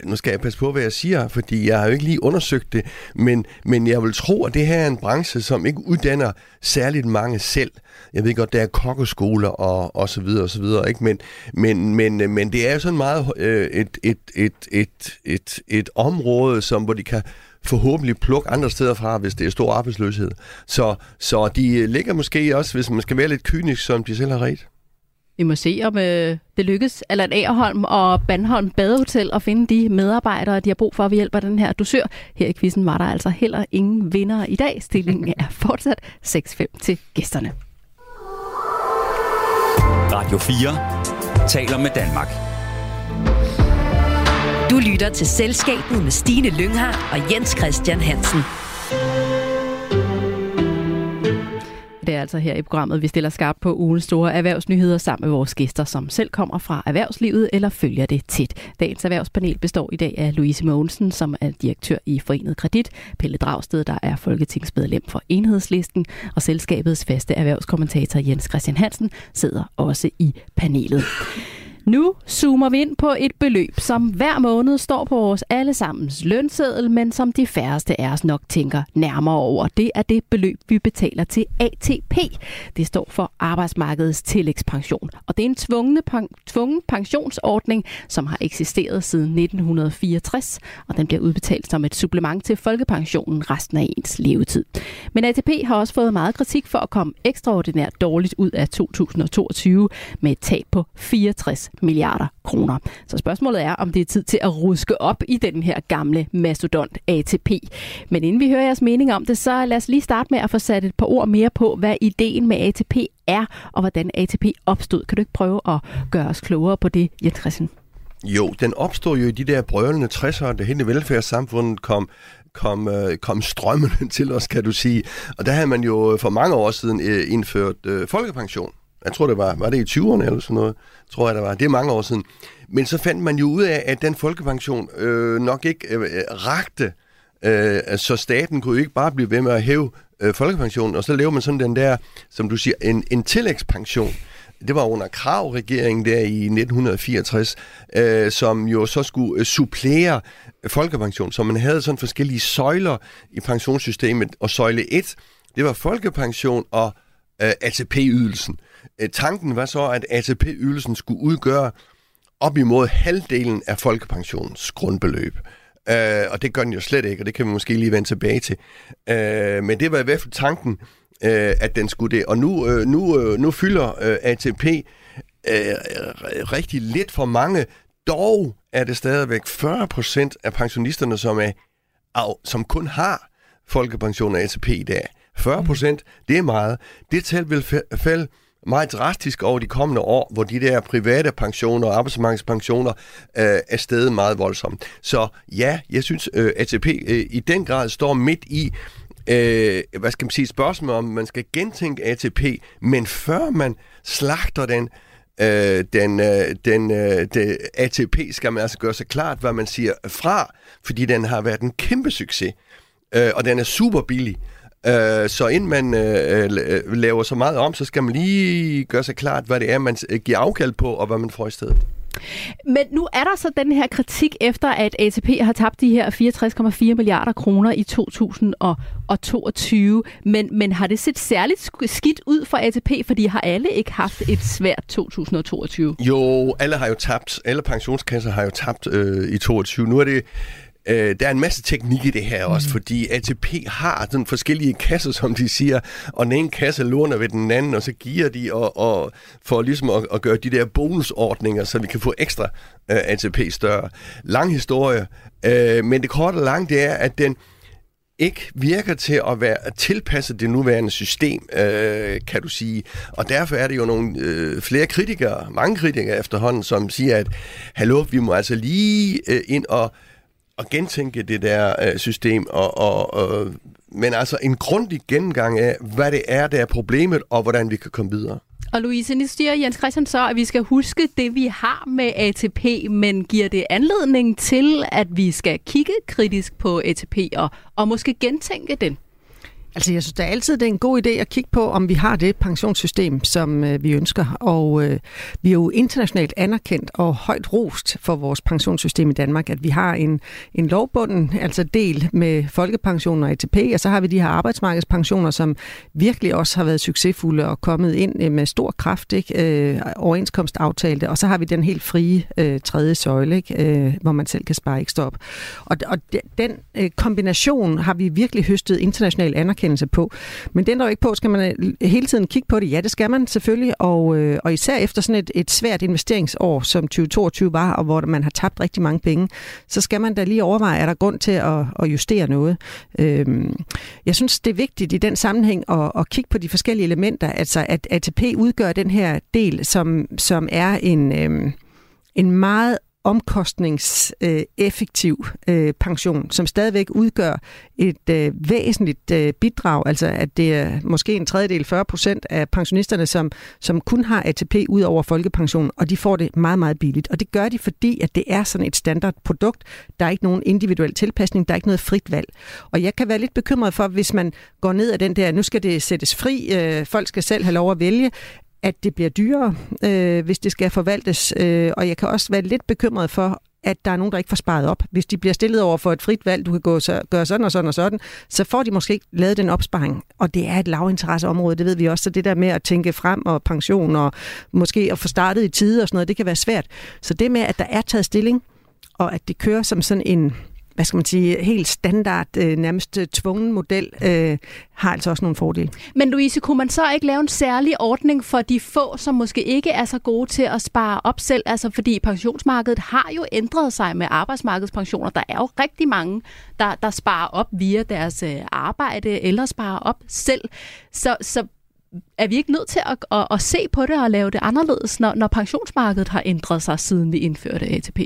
D: nu skal jeg passe på, hvad jeg siger, fordi jeg har jo ikke lige undersøgt det, men, men jeg vil tro, at det her er en branche, som ikke uddanner særligt mange selv. Jeg ved godt, der er kokkeskoler og, og så videre og så videre, ikke? Men, men, men, men det er jo sådan meget øh, et, et, et, et, et, et område, som, hvor de kan forhåbentlig plukke andre steder fra, hvis det er stor arbejdsløshed. Så, så de ligger måske også, hvis man skal være lidt kynisk, som de selv har ret.
C: Vi må se, om øh, det lykkes Allan Agerholm og Bandholm Badehotel at finde de medarbejdere, de har brug for ved hjælp af den her dusør. Her i quizzen var der altså heller ingen vinder i dag. Stillingen er fortsat 6-5 til gæsterne.
A: Radio 4 taler med Danmark.
B: Du lytter til Selskabet med Stine Lynghardt og Jens Christian Hansen.
C: Altså her i programmet, vi stiller skarpt på ugens store erhvervsnyheder sammen med vores gæster, som selv kommer fra erhvervslivet eller følger det tæt. Dagens erhvervspanel består i dag af Louise Mogensen, som er direktør i Forenet Kredit, Pelle Dragsted, der er folketingsmedlem for Enhedslisten, og selskabets faste erhvervskommentator Jens Christian Hansen sidder også i panelet. Nu zoomer vi ind på et beløb, som hver måned står på vores allesammens lønseddel, men som de færreste af os nok tænker nærmere over. Det er det beløb, vi betaler til ATP. Det står for Arbejdsmarkedets Tillægspension. Og det er en tvungne, tvungen pensionsordning, som har eksisteret siden 1964, og den bliver udbetalt som et supplement til folkepensionen resten af ens levetid. Men ATP har også fået meget kritik for at komme ekstraordinært dårligt ud af 2022 med et tab på 64 milliarder kroner. Så spørgsmålet er, om det er tid til at ruske op i den her gamle mastodont ATP. Men inden vi hører jeres mening om det, så lad os lige starte med at få sat et par ord mere på, hvad ideen med ATP er, og hvordan ATP opstod. Kan du ikke prøve at gøre os klogere på det, Jens Christian?
D: Jo, den opstod jo i de der brølende 60'ere, da hele velfærdssamfundet kom kom, øh, kom strømmen til os, kan du sige. Og der havde man jo for mange år siden øh, indført øh, folkepension. Jeg tror, det var, var det i 20'erne eller sådan noget, tror jeg, det var. Det er mange år siden. Men så fandt man jo ud af, at den folkepension øh, nok ikke øh, rakte, øh, så staten kunne jo ikke bare blive ved med at hæve øh, folkepensionen, og så lever man sådan den der, som du siger, en, en tillægspension. Det var under kravregeringen der i 1964, øh, som jo så skulle øh, supplere folkepension. Så man havde sådan forskellige søjler i pensionssystemet, og søjle 1, det var folkepension og øh, ATP-ydelsen. Øh, Øh, tanken var så, at ATP-ydelsen skulle udgøre op imod halvdelen af folkepensionens grundbeløb. Øh, og det gør den jo slet ikke, og det kan vi måske lige vende tilbage til. Øh, men det var i hvert fald tanken, øh, at den skulle det. Og nu, øh, nu, øh, nu fylder øh, ATP øh, rigtig lidt for mange. Dog er det stadigvæk 40 procent af pensionisterne, som, er, som kun har folkepension og ATP i dag. 40 procent, det er meget. Det tal vil falde meget drastisk over de kommende år, hvor de der private pensioner og arbejdsmarkedspensioner øh, er steget meget voldsomt. Så ja, jeg synes, øh, ATP øh, i den grad står midt i øh, hvad skal man sige, spørgsmålet om, man skal gentænke ATP, men før man slagter den, øh, den, øh, den øh, det, ATP, skal man altså gøre sig klart, hvad man siger fra, fordi den har været en kæmpe succes, øh, og den er super billig. Øh, så inden man øh, øh, laver så meget om, så skal man lige gøre sig klart, hvad det er, man giver afkald på, og hvad man får i stedet.
C: Men nu er der så den her kritik efter, at ATP har tabt de her 64,4 milliarder kroner i 2022. Men, men har det set særligt skidt ud for ATP, fordi har alle ikke haft et svært 2022?
D: Jo, alle har jo tabt. Alle pensionskasser har jo tabt øh, i 2022. Nu er det Øh, der er en masse teknik i det her også, mm. fordi ATP har sådan forskellige kasser, som de siger, og den ene kasse låner ved den anden, og så giver de og, og for ligesom at, at gøre de der bonusordninger, så vi kan få ekstra øh, ATP større. Lang historie, øh, men det korte og lange, det er, at den ikke virker til at være tilpasset det nuværende system, øh, kan du sige. Og derfor er det jo nogle øh, flere kritikere, mange kritikere efterhånden, som siger, at hallo, vi må altså lige øh, ind og at gentænke det der øh, system, og, og, og, men altså en grundig gennemgang af, hvad det er, der er problemet, og hvordan vi kan komme videre.
C: Og Louise, nu siger Jens Christian så, at vi skal huske det, vi har med ATP, men giver det anledning til, at vi skal kigge kritisk på ATP og, og måske gentænke den?
E: Altså, jeg synes da altid, det er en god idé at kigge på, om vi har det pensionssystem, som øh, vi ønsker. Og øh, vi er jo internationalt anerkendt og højt rost for vores pensionssystem i Danmark, at vi har en, en lovbunden altså del med folkepensioner og ATP, og så har vi de her arbejdsmarkedspensioner, som virkelig også har været succesfulde og kommet ind øh, med stor kraft, ikke? Øh, overenskomstaftalte. Og så har vi den helt frie øh, tredje søjle, ikke? Øh, hvor man selv kan spare ekstra op. Og, og den øh, kombination har vi virkelig høstet internationalt anerkendt anerkendelse på. Men den der jo ikke på, skal man øh, hele tiden kigge på det. Ja, det skal man selvfølgelig, og, øh, og især efter sådan et, et svært investeringsår, som 2022 var, og hvor man har tabt rigtig mange penge, så skal man da lige overveje, er der grund til at, at justere noget. Øhm, jeg synes, det er vigtigt i den sammenhæng at, at kigge på de forskellige elementer, altså at ATP udgør den her del, som, som er en, øhm, en meget omkostningseffektiv øh, pension, som stadigvæk udgør et øh, væsentligt øh, bidrag, altså at det er måske en tredjedel, 40 procent af pensionisterne, som, som kun har ATP ud over folkepension, og de får det meget, meget billigt. Og det gør de, fordi at det er sådan et standardprodukt. Der er ikke nogen individuel tilpasning, der er ikke noget frit valg. Og jeg kan være lidt bekymret for, hvis man går ned ad den der, nu skal det sættes fri, øh, folk skal selv have lov at vælge, at det bliver dyrere, øh, hvis det skal forvaltes. Øh, og jeg kan også være lidt bekymret for, at der er nogen, der ikke får sparet op. Hvis de bliver stillet over for et frit valg, du kan gå så, gøre sådan og sådan og sådan, så får de måske ikke lavet den opsparing. Og det er et lavinteresseområde, det ved vi også. Så det der med at tænke frem og pension og måske at få startet i tide og sådan noget, det kan være svært. Så det med, at der er taget stilling, og at det kører som sådan en hvad skal man sige, helt standard, øh, nærmest øh, tvungen model, øh, har altså også nogle fordele.
C: Men Louise, kunne man så ikke lave en særlig ordning for de få, som måske ikke er så gode til at spare op selv? Altså fordi pensionsmarkedet har jo ændret sig med arbejdsmarkedspensioner. Der er jo rigtig mange, der, der sparer op via deres øh, arbejde eller sparer op selv. Så, så er vi ikke nødt til at, at, at se på det og lave det anderledes, når, når pensionsmarkedet har ændret sig, siden vi indførte ATP?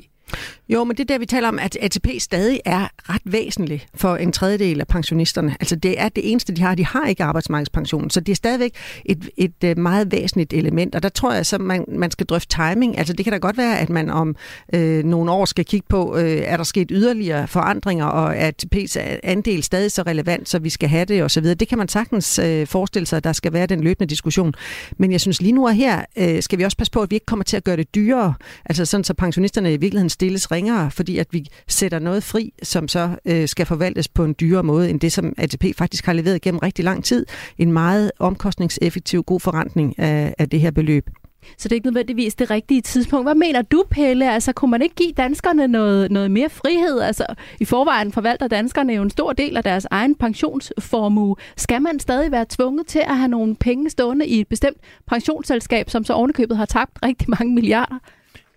E: Jo, men det der, vi taler om, at ATP stadig er ret væsentlig for en tredjedel af pensionisterne. Altså det er det eneste, de har. De har ikke arbejdsmarkedspension, så det er stadigvæk et, et øh, meget væsentligt element. Og der tror jeg, at man, man skal drøfte timing. Altså det kan da godt være, at man om øh, nogle år skal kigge på, øh, er der sket yderligere forandringer, og er ATP's andel stadig så relevant, så vi skal have det osv. Det kan man sagtens øh, forestille sig, at der skal være den løbende diskussion. Men jeg synes lige nu og her, øh, skal vi også passe på, at vi ikke kommer til at gøre det dyrere. Altså sådan, så pensionisterne i virkeligheden stilles ringere, fordi at vi sætter noget fri, som så øh, skal forvaltes på en dyrere måde, end det, som ATP faktisk har leveret gennem rigtig lang tid. En meget omkostningseffektiv, god forrentning af, af det her beløb.
C: Så det er ikke nødvendigvis det rigtige tidspunkt. Hvad mener du, Pelle? Altså, kunne man ikke give danskerne noget, noget mere frihed? Altså, i forvejen forvalter danskerne jo en stor del af deres egen pensionsformue. Skal man stadig være tvunget til at have nogle penge stående i et bestemt pensionsselskab, som så ovenikøbet har tabt rigtig mange milliarder?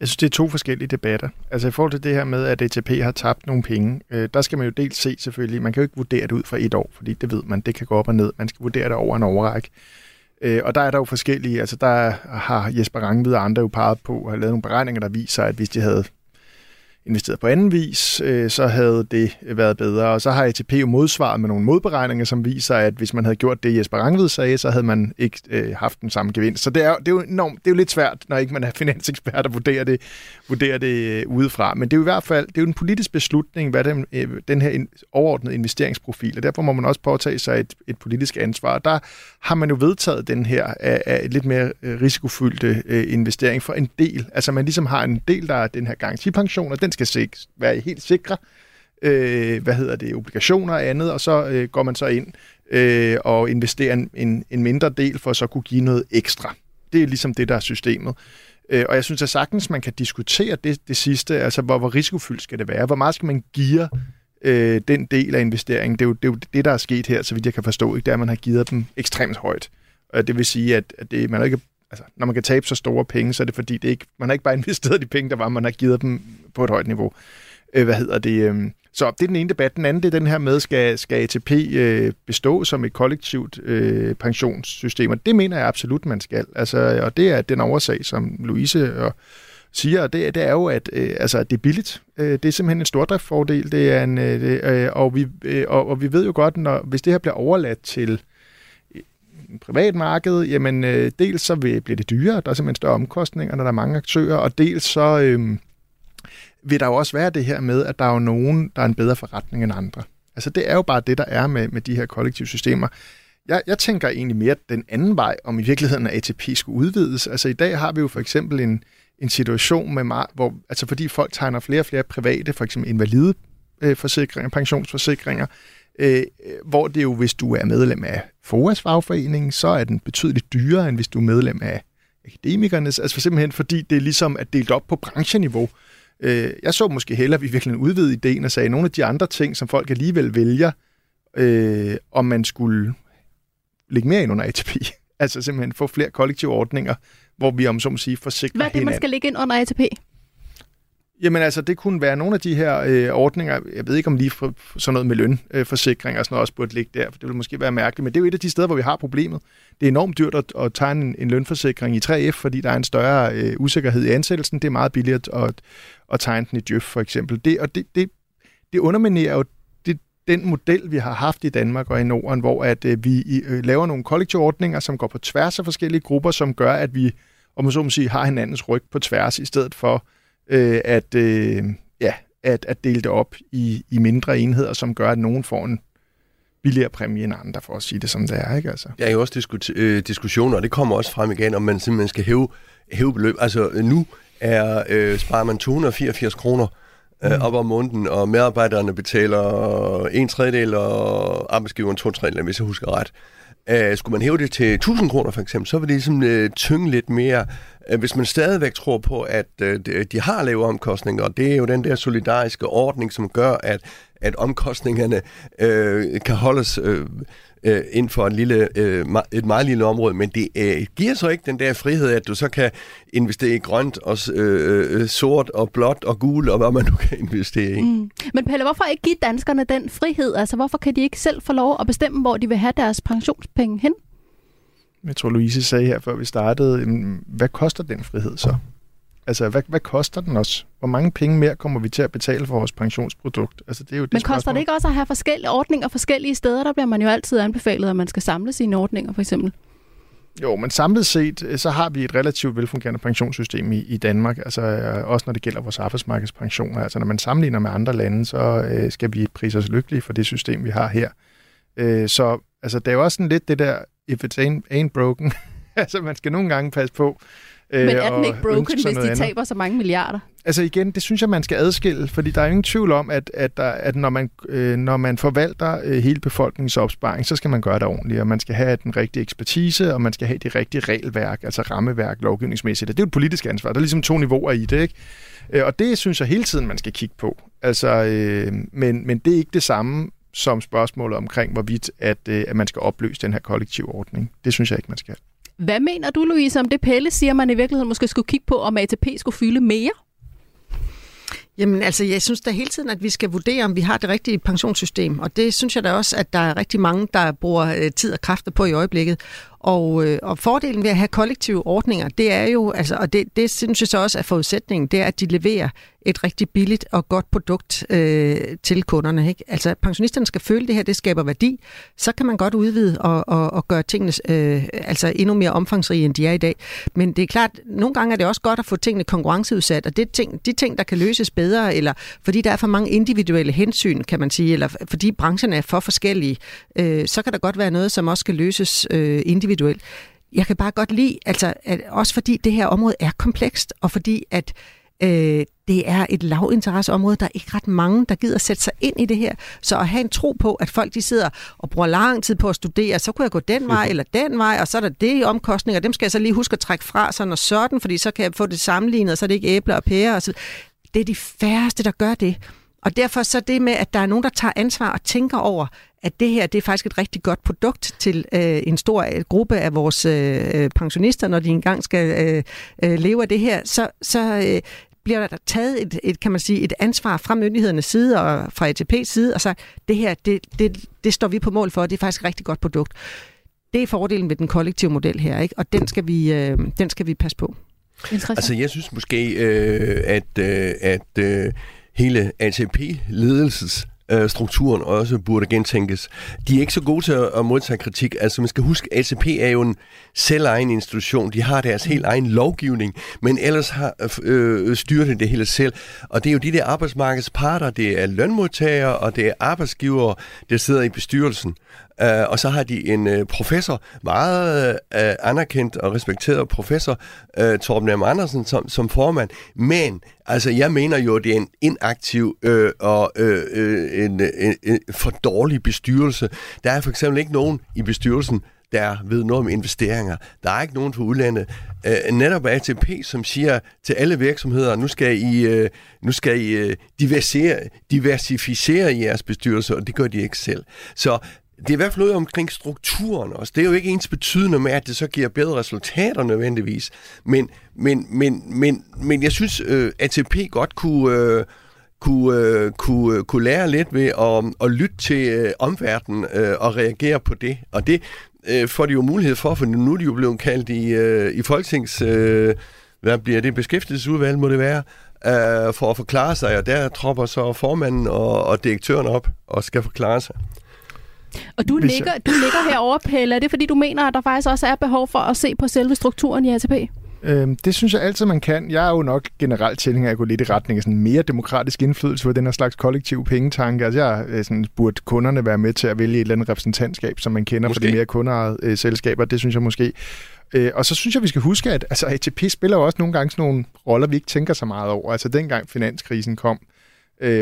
F: Jeg synes, det er to forskellige debatter. Altså i forhold til det her med, at ATP har tabt nogle penge, øh, der skal man jo dels se selvfølgelig, man kan jo ikke vurdere det ud fra et år, fordi det ved man, det kan gå op og ned. Man skal vurdere det over en overrække. Øh, og der er der jo forskellige, altså der har Jesper Rangvid og andre jo peget på, og har lavet nogle beregninger, der viser, at hvis de havde investeret på anden vis, øh, så havde det været bedre. Og så har ATP jo modsvaret med nogle modberegninger, som viser, at hvis man havde gjort det, Jesper Rangvid sagde, så havde man ikke øh, haft den samme gevinst. Så det er, det er jo enormt, det er jo lidt svært, når ikke man er finansekspert og vurderer det, vurderer det øh, udefra. Men det er jo i hvert fald det er jo en politisk beslutning, hvad den, øh, den her in, overordnede investeringsprofil, og derfor må man også påtage sig et, et politisk ansvar. Der har man jo vedtaget den her af, af et lidt mere øh, risikofyldte øh, investering for en del. Altså man ligesom har en del, der er den her garantipension, og den skal sik- være helt sikre, øh, hvad hedder det, obligationer og andet, og så øh, går man så ind øh, og investerer en, en, en mindre del for at så kunne give noget ekstra. Det er ligesom det, der er systemet. Øh, og jeg synes at sagtens, man kan diskutere det, det sidste, altså hvor, hvor risikofyldt skal det være? Hvor meget skal man give øh, den del af investeringen? Det er, jo, det er jo det, der er sket her, så vidt jeg kan forstå, ikke? det er, at man har givet dem ekstremt højt. Og det vil sige, at, at det, man ikke altså, når man kan tabe så store penge, så er det fordi, det ikke, man har ikke bare investeret de penge, der var, man har givet dem på et højt niveau. Øh, hvad hedder det? Øh, så det er den ene debat. Den anden det er den her med, skal, skal ATP øh, bestå som et kollektivt øh, pensionssystem? Og det mener jeg absolut, man skal. Altså, og det er den oversag, som Louise og siger, det, det er jo, at øh, altså, det er billigt. Øh, det er simpelthen en stordriftsfordel. Det er en, øh, det, øh, og, vi, øh, og, og vi ved jo godt, når, hvis det her bliver overladt til øh, privat marked, jamen øh, dels så vil, bliver det dyrere, der er simpelthen større omkostninger, når der er mange aktører, og dels så øh, vil der jo også være det her med, at der er jo nogen, der er en bedre forretning end andre. Altså det er jo bare det, der er med, med de her kollektive systemer. Jeg, jeg tænker egentlig mere den anden vej, om i virkeligheden at ATP skulle udvides. Altså i dag har vi jo for eksempel en, en situation, med, hvor, altså fordi folk tegner flere og flere private, for eksempel invalide øh, forsikringer, pensionsforsikringer, øh, hvor det jo, hvis du er medlem af FOAS fagforening, så er den betydeligt dyrere, end hvis du er medlem af akademikernes, altså for simpelthen fordi det er ligesom er delt op på brancheniveau. Øh, jeg så måske hellere, at vi virkelig udvide ideen og sagde, nogle af de andre ting, som folk alligevel vælger, øh, om man skulle lægge mere ind under ATP. altså simpelthen få flere kollektive ordninger, hvor vi om så må sige forsikrer
C: Hvad er det, man skal lægge ind under ATP?
F: Jamen altså, det kunne være nogle af de her øh, ordninger, jeg ved ikke om lige for, for sådan noget med lønforsikring øh, og sådan noget også burde ligge der, for det vil måske være mærkeligt, men det er jo et af de steder, hvor vi har problemet. Det er enormt dyrt at, at tegne en, en lønforsikring i 3F, fordi der er en større øh, usikkerhed i ansættelsen. Det er meget billigt at, at tegne den i Djøf for eksempel. Det, og det, det, det underminerer jo den model, vi har haft i Danmark og i Norden, hvor at øh, vi øh, laver nogle kollektive ordninger, som går på tværs af forskellige grupper, som gør, at vi, og man så må sige, har hinandens ryg på tværs, i stedet for øh, at, øh, ja, at, at dele det op i, i mindre enheder, som gør, at nogen får en billigere præmie end andre, for at sige det som det er. Ikke? Altså.
D: Der er jo også diskut- øh, diskussioner, og det kommer også frem igen, om man simpelthen skal hæve, hæve beløb. Altså nu er, øh, sparer man 284 kroner øh, mm. op om måneden, og medarbejderne betaler en tredjedel, og arbejdsgiveren to tredjedel, hvis jeg husker ret. Uh, skulle man hæve det til 1000 kroner for eksempel, så vil det ligesom uh, tynge lidt mere. Uh, hvis man stadigvæk tror på, at uh, de har lave omkostninger, og det er jo den der solidariske ordning, som gør, at, at omkostningerne uh, kan holdes uh, øh, inden for en lille, øh, et meget lille område, men det øh, giver så ikke den der frihed, at du så kan investere i grønt og øh, øh, sort og blåt og gul og hvad man nu kan investere i. Mm.
C: Men Pelle, hvorfor ikke give danskerne den frihed? Altså, hvorfor kan de ikke selv få lov at bestemme, hvor de vil have deres pensionspenge hen?
F: Jeg tror, Louise sagde her, før vi startede, hvad koster den frihed så? Altså, hvad, hvad koster den os? Hvor mange penge mere kommer vi til at betale for vores pensionsprodukt? Altså, det er jo det
C: Men koster
F: spørgsmål.
C: det ikke også at have forskellige ordninger forskellige steder? Der bliver man jo altid anbefalet, at man skal samle sine ordninger, for eksempel.
F: Jo, men samlet set, øh, så har vi et relativt velfungerende pensionssystem i, i Danmark, altså øh, også når det gælder vores arbejdsmarkedspensioner. Altså når man sammenligner med andre lande, så øh, skal vi prise os lykkelige for det system, vi har her. Øh, så altså, det er jo også sådan lidt det der, if it ain't, ain't broken. altså man skal nogle gange passe på,
C: men er den ikke broken, hvis de andet. taber så mange milliarder?
F: Altså igen, det synes jeg, man skal adskille, fordi der er ingen tvivl om, at, at, der, at når, man, øh, når man forvalter øh, hele befolkningens opsparing, så skal man gøre det ordentligt, og man skal have den rigtige ekspertise, og man skal have det rigtige regelværk, altså rammeværk lovgivningsmæssigt. Det er jo et politisk ansvar. Der er ligesom to niveauer i det, ikke? Øh, og det synes jeg hele tiden, man skal kigge på. Altså, øh, men, men det er ikke det samme som spørgsmålet omkring, hvorvidt at, øh, at man skal opløse den her kollektive ordning. Det synes jeg ikke, man skal.
C: Hvad mener du, Louise, om det Pelle siger, man i virkeligheden måske skulle kigge på, om ATP skulle fylde mere?
E: Jamen altså, jeg synes da hele tiden, at vi skal vurdere, om vi har det rigtige pensionssystem. Og det synes jeg da også, at der er rigtig mange, der bruger øh, tid og kræfter på i øjeblikket. Og, øh, og fordelen ved at have kollektive ordninger, det er jo, altså, og det, det synes jeg så også er forudsætningen, det er, at de leverer et rigtig billigt og godt produkt øh, til kunderne. Ikke? Altså pensionisterne skal føle det her, det skaber værdi, så kan man godt udvide og, og, og gøre tingene øh, altså endnu mere omfangsrige, end de er i dag. Men det er klart, nogle gange er det også godt at få tingene konkurrenceudsat, og det ting, de ting, der kan løses bedre, eller fordi der er for mange individuelle hensyn, kan man sige, eller fordi brancherne er for forskellige, øh, så kan der godt være noget, som også skal løses øh, individuelt. Jeg kan bare godt lide, altså, at også fordi det her område er komplekst, og fordi at øh, det er et lavinteresseområde. Der er ikke ret mange, der gider sætte sig ind i det her. Så at have en tro på, at folk de sidder og bruger lang tid på at studere, så kunne jeg gå den vej eller den vej, og så er der det i omkostninger. Dem skal jeg så lige huske at trække fra sådan og sådan, fordi så kan jeg få det sammenlignet, og så er det ikke æbler og pærer. Og så. Det er de færreste, der gør det. Og derfor så det med, at der er nogen, der tager ansvar og tænker over, at det her det er faktisk et rigtig godt produkt til øh, en stor øh, gruppe af vores øh, pensionister, når de engang skal øh, øh, leve af det her, så, så øh, bliver der taget et, et, kan man sige, et ansvar fra myndighedernes side og fra ATP's side, og så det her, det, det, det står vi på mål for, og det er faktisk et rigtig godt produkt. Det er fordelen ved den kollektive model her, ikke? og den skal vi, øh, den skal vi passe på.
D: Altså jeg synes måske, øh, at, øh, at øh, hele ATP-ledelses øh, strukturen også burde gentænkes. De er ikke så gode til at modtage kritik. Altså man skal huske, at ACP er jo en selvegen institution. De har deres helt egen lovgivning, men ellers har øh, øh styret det hele selv. Og det er jo de der arbejdsmarkedsparter, det er lønmodtagere og det er arbejdsgivere, der sidder i bestyrelsen. Uh, og så har de en uh, professor, meget uh, anerkendt og respekteret professor, uh, Torben M. Andersen, som, som formand. Men altså, jeg mener jo, det er en inaktiv uh, og uh, en, en, en for dårlig bestyrelse. Der er for eksempel ikke nogen i bestyrelsen, der ved noget om investeringer. Der er ikke nogen fra udlandet. Uh, netop ATP, som siger til alle virksomheder, nu skal I, uh, nu skal I uh, diversificere, diversificere jeres bestyrelse, og det gør de ikke selv. Så det er i hvert fald noget omkring strukturen også. Det er jo ikke ens betydende med, at det så giver bedre resultater nødvendigvis. Men, men, men, men, men jeg synes, øh, ATP godt kunne... Øh, kunne, øh, kunne, øh, kunne lære lidt ved at, at lytte til øh, omverdenen øh, og reagere på det. Og det øh, får de jo mulighed for, for nu er de jo blevet kaldt i, øh, i Folketings... Øh, hvad bliver det? Beskæftigelsesudvalg må det være, øh, for at forklare sig, og der tropper så formanden og, og direktøren op og skal forklare sig.
C: Og du ligger, du ligger herovre, Pelle. Er det fordi, du mener, at der faktisk også er behov for at se på selve strukturen i ATP?
F: Øhm, det synes jeg altid, man kan. Jeg er jo nok generelt tilhænger af at gå lidt i retning af sådan mere demokratisk indflydelse på den her slags kollektiv pengetanke. Altså jeg øh, sådan, burde kunderne være med til at vælge et eller andet repræsentantskab, som man kender måske. for de mere kunderejede øh, selskaber. Det synes jeg måske. Øh, og så synes jeg, vi skal huske, at altså, ATP spiller jo også nogle gange sådan nogle roller, vi ikke tænker så meget over. Altså dengang finanskrisen kom, øh,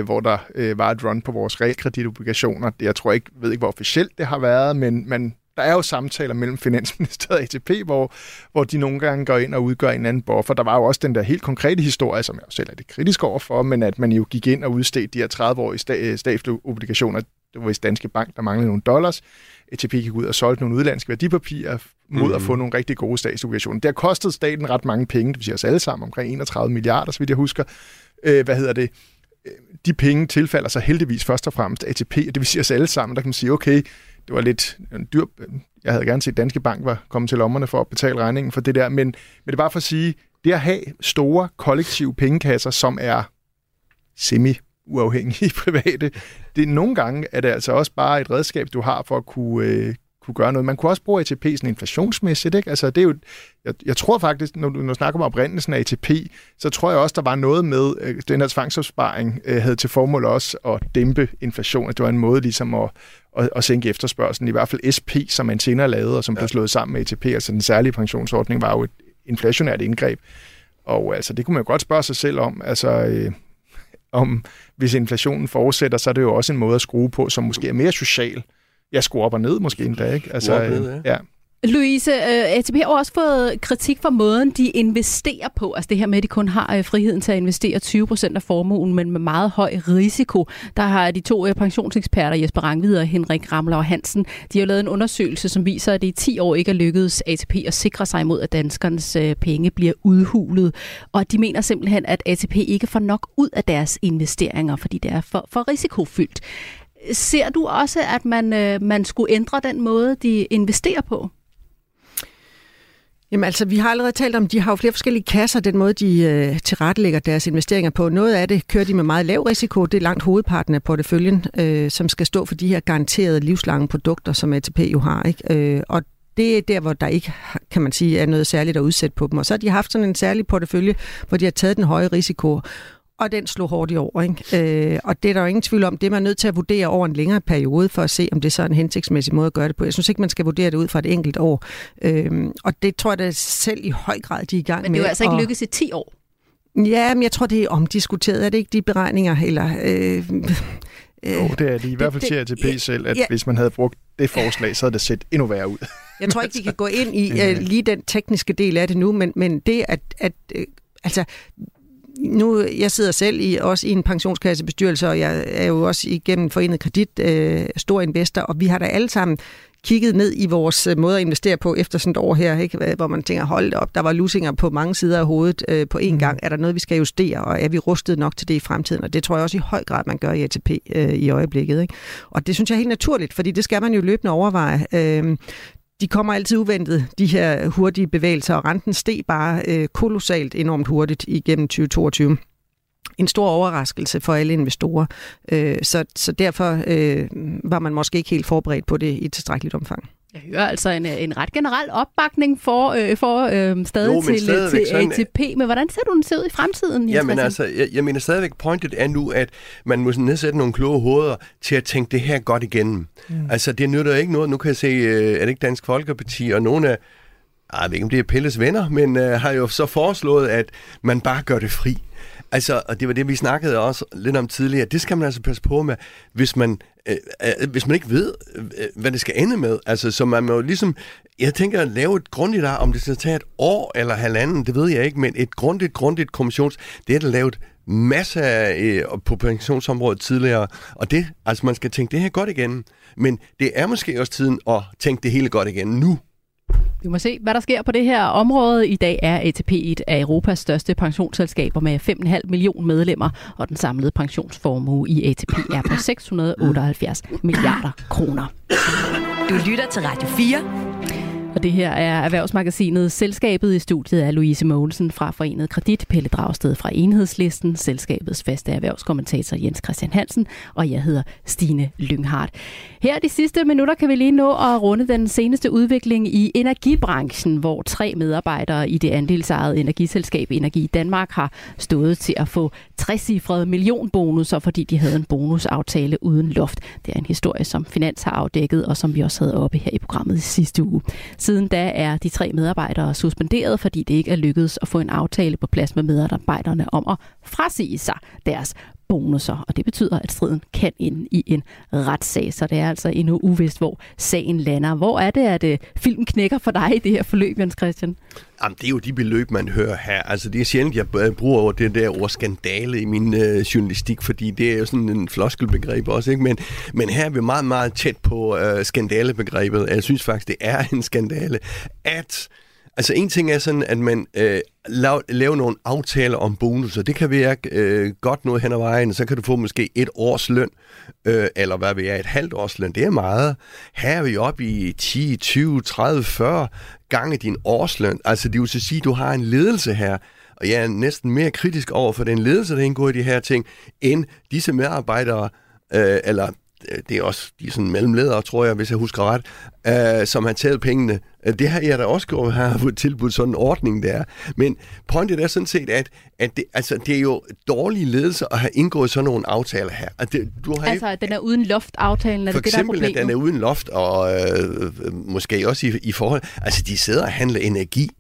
F: hvor der øh, var et run på vores realkreditobligationer. Jeg tror ikke, ved ikke, hvor officielt det har været, men man der er jo samtaler mellem Finansministeriet og ATP, hvor, hvor de nogle gange går ind og udgør en anden buffer. Der var jo også den der helt konkrete historie, som jeg jo selv er det kritisk overfor, men at man jo gik ind og udstedte de her 30-årige statslige obligationer. Det var i Danske Bank, der manglede nogle dollars. ATP gik ud og solgte nogle udlandske værdipapirer mod mm. at få nogle rigtig gode statsobligationer. Det har kostet staten ret mange penge, det vil sige os alle sammen, omkring 31 milliarder, så vidt jeg husker. Øh, hvad hedder det? De penge tilfalder så heldigvis først og fremmest ATP, og det vil sige os alle sammen, der kan man sige, okay, det var lidt en dyr... Jeg havde gerne set, at Danske Bank var kommet til lommerne for at betale regningen for det der, men, men det er bare for at sige, det at have store kollektive pengekasser, som er semi uafhængige private, det er nogle gange er det altså også bare et redskab, du har for at kunne, øh, kunne gøre noget. Man kunne også bruge ATP sådan inflationsmæssigt. Ikke? Altså, det er jo, jeg, jeg tror faktisk, når du, når du snakker om oprindelsen af ATP, så tror jeg også, der var noget med, øh, den her tvangsopsparing øh, havde til formål også at dæmpe inflation. At det var en måde ligesom at, at, at sænke efterspørgselen. I hvert fald SP, som man senere lavede, og som ja. blev slået sammen med ATP, altså den særlige pensionsordning, var jo et inflationært indgreb. Og altså, det kunne man jo godt spørge sig selv om. Altså, øh, om hvis inflationen fortsætter, så er det jo også en måde at skrue på, som måske er mere social, jeg skruer op og ned måske endda, ikke? Altså, ned, ja. ja.
C: Louise, øh, ATP har også fået kritik for måden, de investerer på. Altså det her med, at de kun har uh, friheden til at investere 20 procent af formuen, men med meget høj risiko. Der har de to pensionseksperter, Jesper Rangvid og Henrik Ramler Hansen, de har lavet en undersøgelse, som viser, at det i 10 år ikke er lykkedes ATP at sikre sig imod, at danskernes penge bliver udhulet. Og de mener simpelthen, at ATP ikke får nok ud af deres investeringer, fordi det er for, for risikofyldt. Ser du også, at man, øh, man skulle ændre den måde, de investerer på?
E: Jamen altså, vi har allerede talt om, de har jo flere forskellige kasser, den måde, de øh, tilrettelægger deres investeringer på. Noget af det kører de med meget lav risiko. Det er langt hovedparten af porteføljen, øh, som skal stå for de her garanterede livslange produkter, som ATP jo har. Ikke? Øh, og det er der, hvor der ikke, kan man sige, er noget særligt at udsætte på dem. Og så har de haft sådan en særlig portefølje, hvor de har taget den høje risiko og den slog hårdt i år. Ikke? Øh, og det er der jo ingen tvivl om. Det er man nødt til at vurdere over en længere periode, for at se, om det så er en hensigtsmæssig måde at gøre det på. Jeg synes ikke, man skal vurdere det ud fra et enkelt år. Øh, og det tror jeg da selv i høj grad, de er i gang med.
C: Men det er
E: jo
C: altså ikke lykkes i 10 år?
E: Ja, men jeg tror, det er omdiskuteret. Er det ikke de beregninger? Eller, øh,
F: øh, jo, det er de i hvert fald til ATP selv, at ja. hvis man havde brugt det forslag, så havde det set endnu værre ud.
E: Jeg tror ikke, de kan gå ind i uh, lige den tekniske del af det nu, men, men det, at, at uh, altså, nu, jeg sidder selv i, også i en pensionskassebestyrelse, og jeg er jo også igennem Forenet Kredit øh, stor investor, og vi har da alle sammen kigget ned i vores øh, måde at investere på efter sådan et år her, ikke? hvor man tænker, hold op, der var lusinger på mange sider af hovedet øh, på én mm. gang. Er der noget, vi skal justere, og er vi rustet nok til det i fremtiden? Og det tror jeg også i høj grad, man gør i ATP øh, i øjeblikket. Ikke? Og det synes jeg er helt naturligt, fordi det skal man jo løbende overveje. Øh, de kommer altid uventet, de her hurtige bevægelser, og renten steg bare øh, kolossalt enormt hurtigt igennem 2022 en stor overraskelse for alle investorer. Øh, så, så derfor øh, var man måske ikke helt forberedt på det i tilstrækkeligt omfang.
C: Jeg hører altså en, en ret generel opbakning for, øh, for øh, stadig jo, til, til sådan, ATP, men hvordan ser du den se ud i fremtiden?
D: Jamen altså, jeg, jeg mener stadigvæk, pointet er nu, at man må nedsætte nogle kloge hoveder til at tænke det her godt igennem. Mm. Altså, det nytter ikke noget. Nu kan jeg se, øh, er det ikke Dansk Folkeparti, og nogle af, jeg ved ikke, om det er Pelles venner, men øh, har jo så foreslået, at man bare gør det fri. Altså, og det var det, vi snakkede også lidt om tidligere. Det skal man altså passe på med, hvis man, øh, øh, hvis man ikke ved, øh, hvad det skal ende med. Altså, så man må ligesom, jeg tænker at lave et grundigt om det skal tage et år eller halvanden, det ved jeg ikke, men et grundigt, grundigt kommissions, det er der lavet masser af øh, på pensionsområdet tidligere, og det, altså man skal tænke det her godt igen, men det er måske også tiden at tænke det hele godt igen nu.
C: Vi må se, hvad der sker på det her område. I dag er ATP et af Europas største pensionsselskaber med 5,5 millioner medlemmer, og den samlede pensionsformue i ATP er på 678 milliarder kroner.
B: Du lytter til Radio 4.
C: Og det her er Erhvervsmagasinet. Selskabet i studiet er Louise Mogensen fra Forenet Kredit, Pelle Dragsted fra Enhedslisten, selskabets faste erhvervskommentator Jens Christian Hansen, og jeg hedder Stine Lynghardt. Her de sidste minutter kan vi lige nå at runde den seneste udvikling i energibranchen, hvor tre medarbejdere i det andelsejede energiselskab Energi Danmark har stået til at få 60-cifrede millionbonusser, fordi de havde en bonusaftale uden loft. Det er en historie, som Finans har afdækket, og som vi også havde oppe her i programmet i sidste uge. Siden da er de tre medarbejdere suspenderet, fordi det ikke er lykkedes at få en aftale på plads med medarbejderne om at frasige sig deres bonusser, og det betyder, at striden kan ende i en retssag, så det er altså endnu uvist, hvor sagen lander. Hvor er det, at uh, filmen knækker for dig i det her forløb, Jens Christian?
D: Jamen, det er jo de beløb, man hører her. Altså, det er sjældent, jeg bruger over det der ord skandale i min øh, journalistik, fordi det er jo sådan en floskelbegreb også, ikke? Men, men her er vi meget, meget tæt på øh, skandalebegrebet. Jeg synes faktisk, det er en skandale, at Altså en ting er sådan, at man øh, lav, laver nogle aftaler om bonusser. Det kan være øh, godt noget hen ad vejen. Så kan du få måske et års løn, øh, eller hvad vi er, et halvt års løn. Det er meget. Her er vi oppe i 10, 20, 30, 40 gange din årsløn. Altså det vil så sige, at du har en ledelse her, og jeg er næsten mere kritisk over for den ledelse, der indgår i de her ting, end disse medarbejdere, øh, eller det er også de er sådan mellemledere, tror jeg, hvis jeg husker ret, øh, som har taget pengene. Øh, det har jeg da også gjort, har tilbudt sådan en ordning der. Men pointet er sådan set, at, at det, altså, det er jo dårlig ledelse at have indgået sådan nogle aftaler her.
C: At det, du har altså, at den er uden loft-aftalen, er
D: For
C: det eksempel,
D: det, der er at den er uden loft, og øh, måske også i, i forhold... Altså, de sidder og handler energi.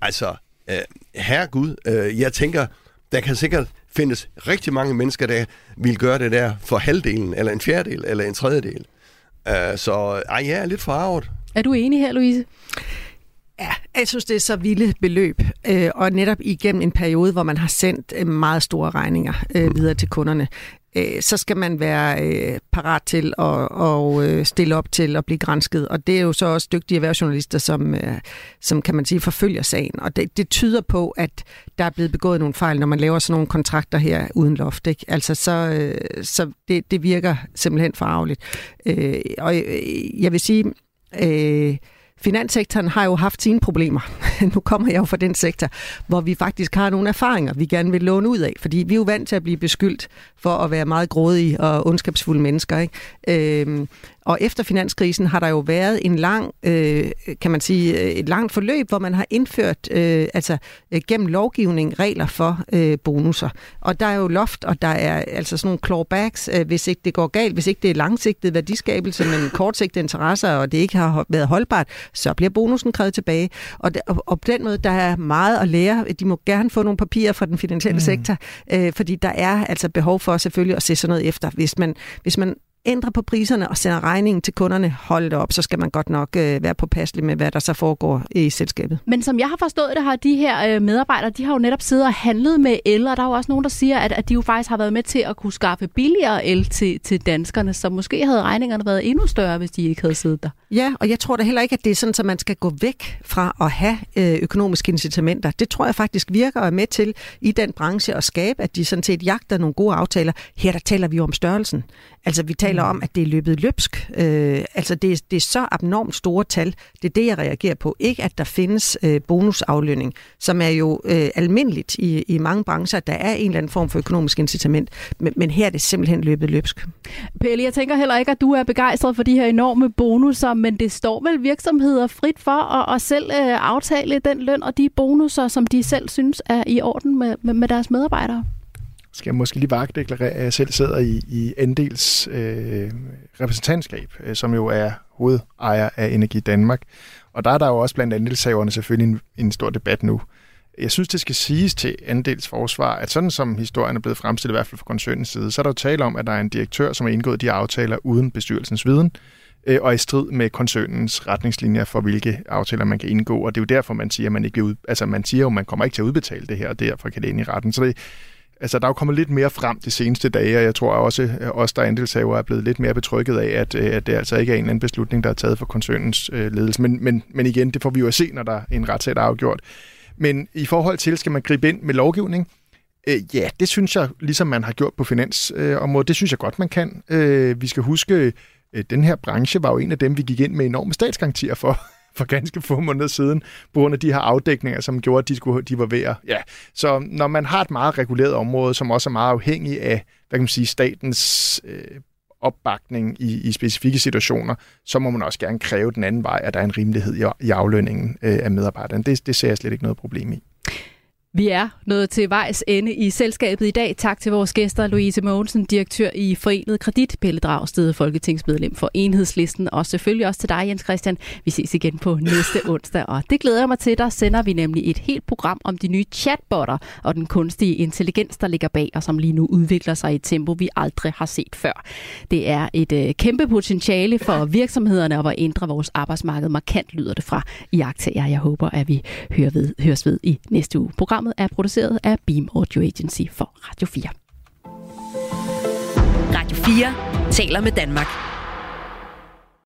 D: Altså, øh, herregud, øh, jeg tænker, der kan sikkert findes rigtig mange mennesker, der vil gøre det der for halvdelen, eller en fjerdedel, eller en tredjedel. Uh, så ej, jeg er lidt forarvet.
C: Er du enig her, Louise?
E: Ja, jeg synes, det er så vilde beløb, øh, og netop igennem en periode, hvor man har sendt øh, meget store regninger øh, videre til kunderne øh, så skal man være øh, parat til at og, øh, stille op til at blive grænsket. Og det er jo så også dygtige erhvervsjournalister, som, øh, som kan man sige forfølger sagen. Og det, det tyder på, at der er blevet begået nogle fejl, når man laver sådan nogle kontrakter her uden loft. Ikke? Altså så, øh, så det, det virker simpelthen forarveligt. Øh, og øh, jeg vil sige... Øh, Finanssektoren har jo haft sine problemer. nu kommer jeg jo fra den sektor, hvor vi faktisk har nogle erfaringer, vi gerne vil låne ud af, fordi vi er jo vant til at blive beskyldt for at være meget grådige og ondskabsfulde mennesker. Ikke? Øhm, og efter finanskrisen har der jo været en lang, øh, kan man sige, øh, et langt forløb, hvor man har indført øh, altså øh, gennem lovgivning regler for øh, bonusser. Og der er jo loft, og der er altså sådan nogle clawbacks, øh, hvis ikke det går galt, hvis ikke det er langsigtet værdiskabelse, men kortsigtede interesser, og det ikke har været holdbart, så bliver bonusen krævet tilbage. Og, det, og, og på den måde, der er meget at lære. De må gerne få nogle papirer fra den finansielle mm. sektor, øh, fordi der er altså behov for selvfølgelig at se sådan noget efter. Hvis man, hvis man ændrer på priserne og sender regningen til kunderne, hold det op, så skal man godt nok øh, være påpasselig med, hvad der så foregår i selskabet.
C: Men som jeg har forstået det, har de her øh, medarbejdere, de har jo netop siddet og handlet med el, og der er jo også nogen, der siger, at, at de jo faktisk har været med til at kunne skaffe billigere el til, til danskerne, så måske havde regningerne været endnu større, hvis de ikke havde siddet der.
E: Ja, og jeg tror da heller ikke, at det er sådan, at man skal gå væk fra at have øh, økonomiske incitamenter. Det tror jeg faktisk virker og er med til i den branche at skabe, at de sådan set jagter nogle gode aftaler. Her der taler vi om størrelsen. Altså vi taler mm. om, at det er løbet løbsk. Øh, altså det, det er så abnormt store tal. Det er det, jeg reagerer på. Ikke at der findes øh, bonusaflønning, som er jo øh, almindeligt i, i mange brancher, at der er en eller anden form for økonomisk incitament. Men, men her er det simpelthen løbet løbsk.
C: Pelle, jeg tænker heller ikke, at du er begejstret for de her enorme bonusser, men det står vel virksomheder frit for at, at selv øh, aftale den løn og de bonusser, som de selv synes er i orden med, med, med deres medarbejdere?
F: Skal jeg måske lige vagtdeklarere, at jeg selv sidder i, i Andels øh, repræsentantskab, øh, som jo er hovedejer af Energi Danmark. Og der er der jo også blandt andelshaverne selvfølgelig en, en stor debat nu. Jeg synes, det skal siges til Andels forsvar, at sådan som historien er blevet fremstillet, i hvert fald fra koncernens side, så er der jo tale om, at der er en direktør, som har indgået de aftaler uden bestyrelsens viden, øh, og i strid med koncernens retningslinjer for, hvilke aftaler man kan indgå. Og det er jo derfor, man siger, at man ikke vil ud, altså man siger jo, at man kommer ikke til at udbetale det her, og derfor kan det ind i retten. Så det, altså, der er jo kommet lidt mere frem de seneste dage, og jeg tror også, at os, der er andelshaver, er blevet lidt mere betrykket af, at, øh, at det altså ikke er en eller anden beslutning, der er taget for koncernens øh, ledelse. Men, men, men igen, det får vi jo at se, når der er en retssag, der er afgjort. Men i forhold til, skal man gribe ind med lovgivning? Øh, ja, det synes jeg, ligesom man har gjort på finansområdet, øh, det synes jeg godt, man kan. Øh, vi skal huske, øh, den her branche var jo en af dem, vi gik ind med enorme statsgarantier for for ganske få måneder siden, på grund af de her afdækninger, som gjorde, at de, skulle, de var ved at... Ja. Så når man har et meget reguleret område, som også er meget afhængig af, hvad kan man sige, statens øh, opbakning i, i specifikke situationer, så må man også gerne kræve den anden vej, at der er en rimelighed i, i aflønningen øh, af medarbejderne. Det, det ser jeg slet ikke noget problem i.
C: Vi er nået til vejs ende i selskabet i dag. Tak til vores gæster, Louise Mogensen, direktør i Forenet Kredit, Pelle Dragsted, folketingsmedlem for Enhedslisten, og selvfølgelig også til dig, Jens Christian. Vi ses igen på næste onsdag, og det glæder jeg mig til. Der sender vi nemlig et helt program om de nye chatbotter og den kunstige intelligens, der ligger bag, og som lige nu udvikler sig i et tempo, vi aldrig har set før. Det er et øh, kæmpe potentiale for virksomhederne og at ændre vores arbejdsmarked markant, lyder det fra iagtager. Jeg håber, at vi hører ved, høres ved i næste uge. Program Programmet er produceret af Beam Audio Agency for Radio 4.
B: Radio 4 taler med Danmark.